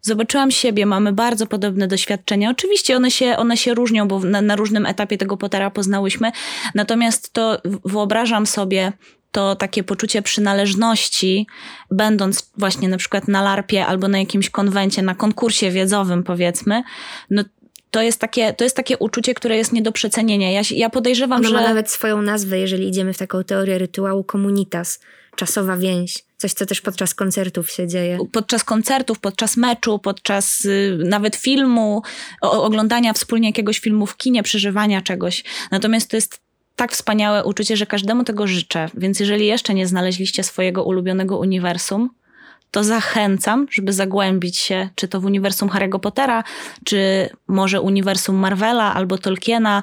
Zobaczyłam siebie, mamy bardzo podobne doświadczenia. Oczywiście one się, one się różnią, bo na, na różnym etapie tego Pottera poznałyśmy. Natomiast to wyobrażam sobie to takie poczucie przynależności, będąc właśnie na przykład na larpie albo na jakimś konwencie, na konkursie wiedzowym powiedzmy, no to jest takie, to jest takie uczucie, które jest nie do przecenienia. Ja, ja podejrzewam, Ono że... ma nawet swoją nazwę, jeżeli idziemy w taką teorię rytuału komunitas, czasowa więź, coś, co też podczas koncertów się dzieje. podczas koncertów, podczas meczu, podczas y, nawet filmu, o, oglądania wspólnie jakiegoś filmu w kinie, przeżywania czegoś. Natomiast to jest tak wspaniałe uczucie, że każdemu tego życzę. Więc jeżeli jeszcze nie znaleźliście swojego ulubionego uniwersum, to zachęcam, żeby zagłębić się, czy to w uniwersum Harry'ego Pottera, czy może uniwersum Marvela albo Tolkiena.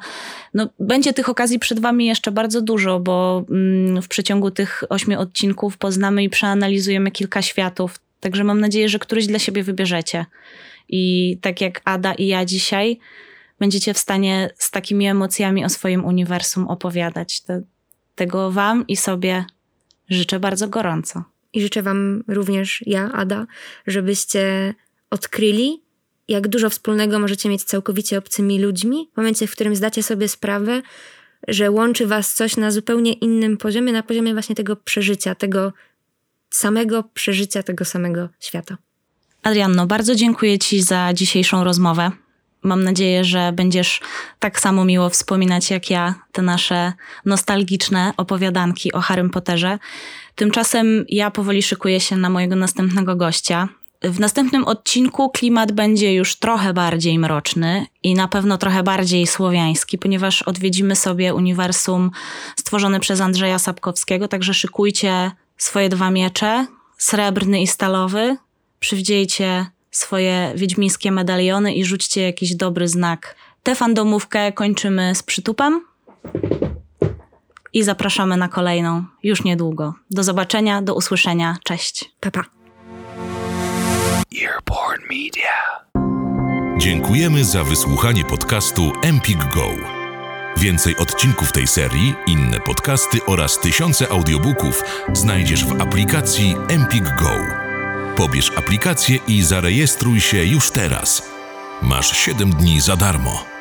No, będzie tych okazji przed Wami jeszcze bardzo dużo, bo mm, w przeciągu tych ośmiu odcinków poznamy i przeanalizujemy kilka światów. Także mam nadzieję, że któryś dla siebie wybierzecie. I tak jak Ada i ja dzisiaj, będziecie w stanie z takimi emocjami o swoim uniwersum opowiadać. To, tego Wam i sobie życzę bardzo gorąco. I życzę Wam również, ja, Ada, żebyście odkryli, jak dużo wspólnego możecie mieć z całkowicie obcymi ludźmi, w momencie, w którym zdacie sobie sprawę, że łączy Was coś na zupełnie innym poziomie, na poziomie właśnie tego przeżycia, tego samego przeżycia tego samego świata. Adrianno, bardzo dziękuję Ci za dzisiejszą rozmowę. Mam nadzieję, że będziesz tak samo miło wspominać jak ja te nasze nostalgiczne opowiadanki o Harrym Potterze. Tymczasem ja powoli szykuję się na mojego następnego gościa. W następnym odcinku klimat będzie już trochę bardziej mroczny i na pewno trochę bardziej słowiański, ponieważ odwiedzimy sobie uniwersum stworzone przez Andrzeja Sapkowskiego, także szykujcie swoje dwa miecze, srebrny i stalowy, przywdziejcie swoje wiedźmińskie medaliony i rzućcie jakiś dobry znak. Tę fandomówkę kończymy z przytupem i zapraszamy na kolejną już niedługo. Do zobaczenia, do usłyszenia. Cześć. Pa, pa. Earborn Media. Dziękujemy za wysłuchanie podcastu Empik Go. Więcej odcinków tej serii, inne podcasty oraz tysiące audiobooków znajdziesz w aplikacji Empik Go. Pobierz aplikację i zarejestruj się już teraz. Masz 7 dni za darmo.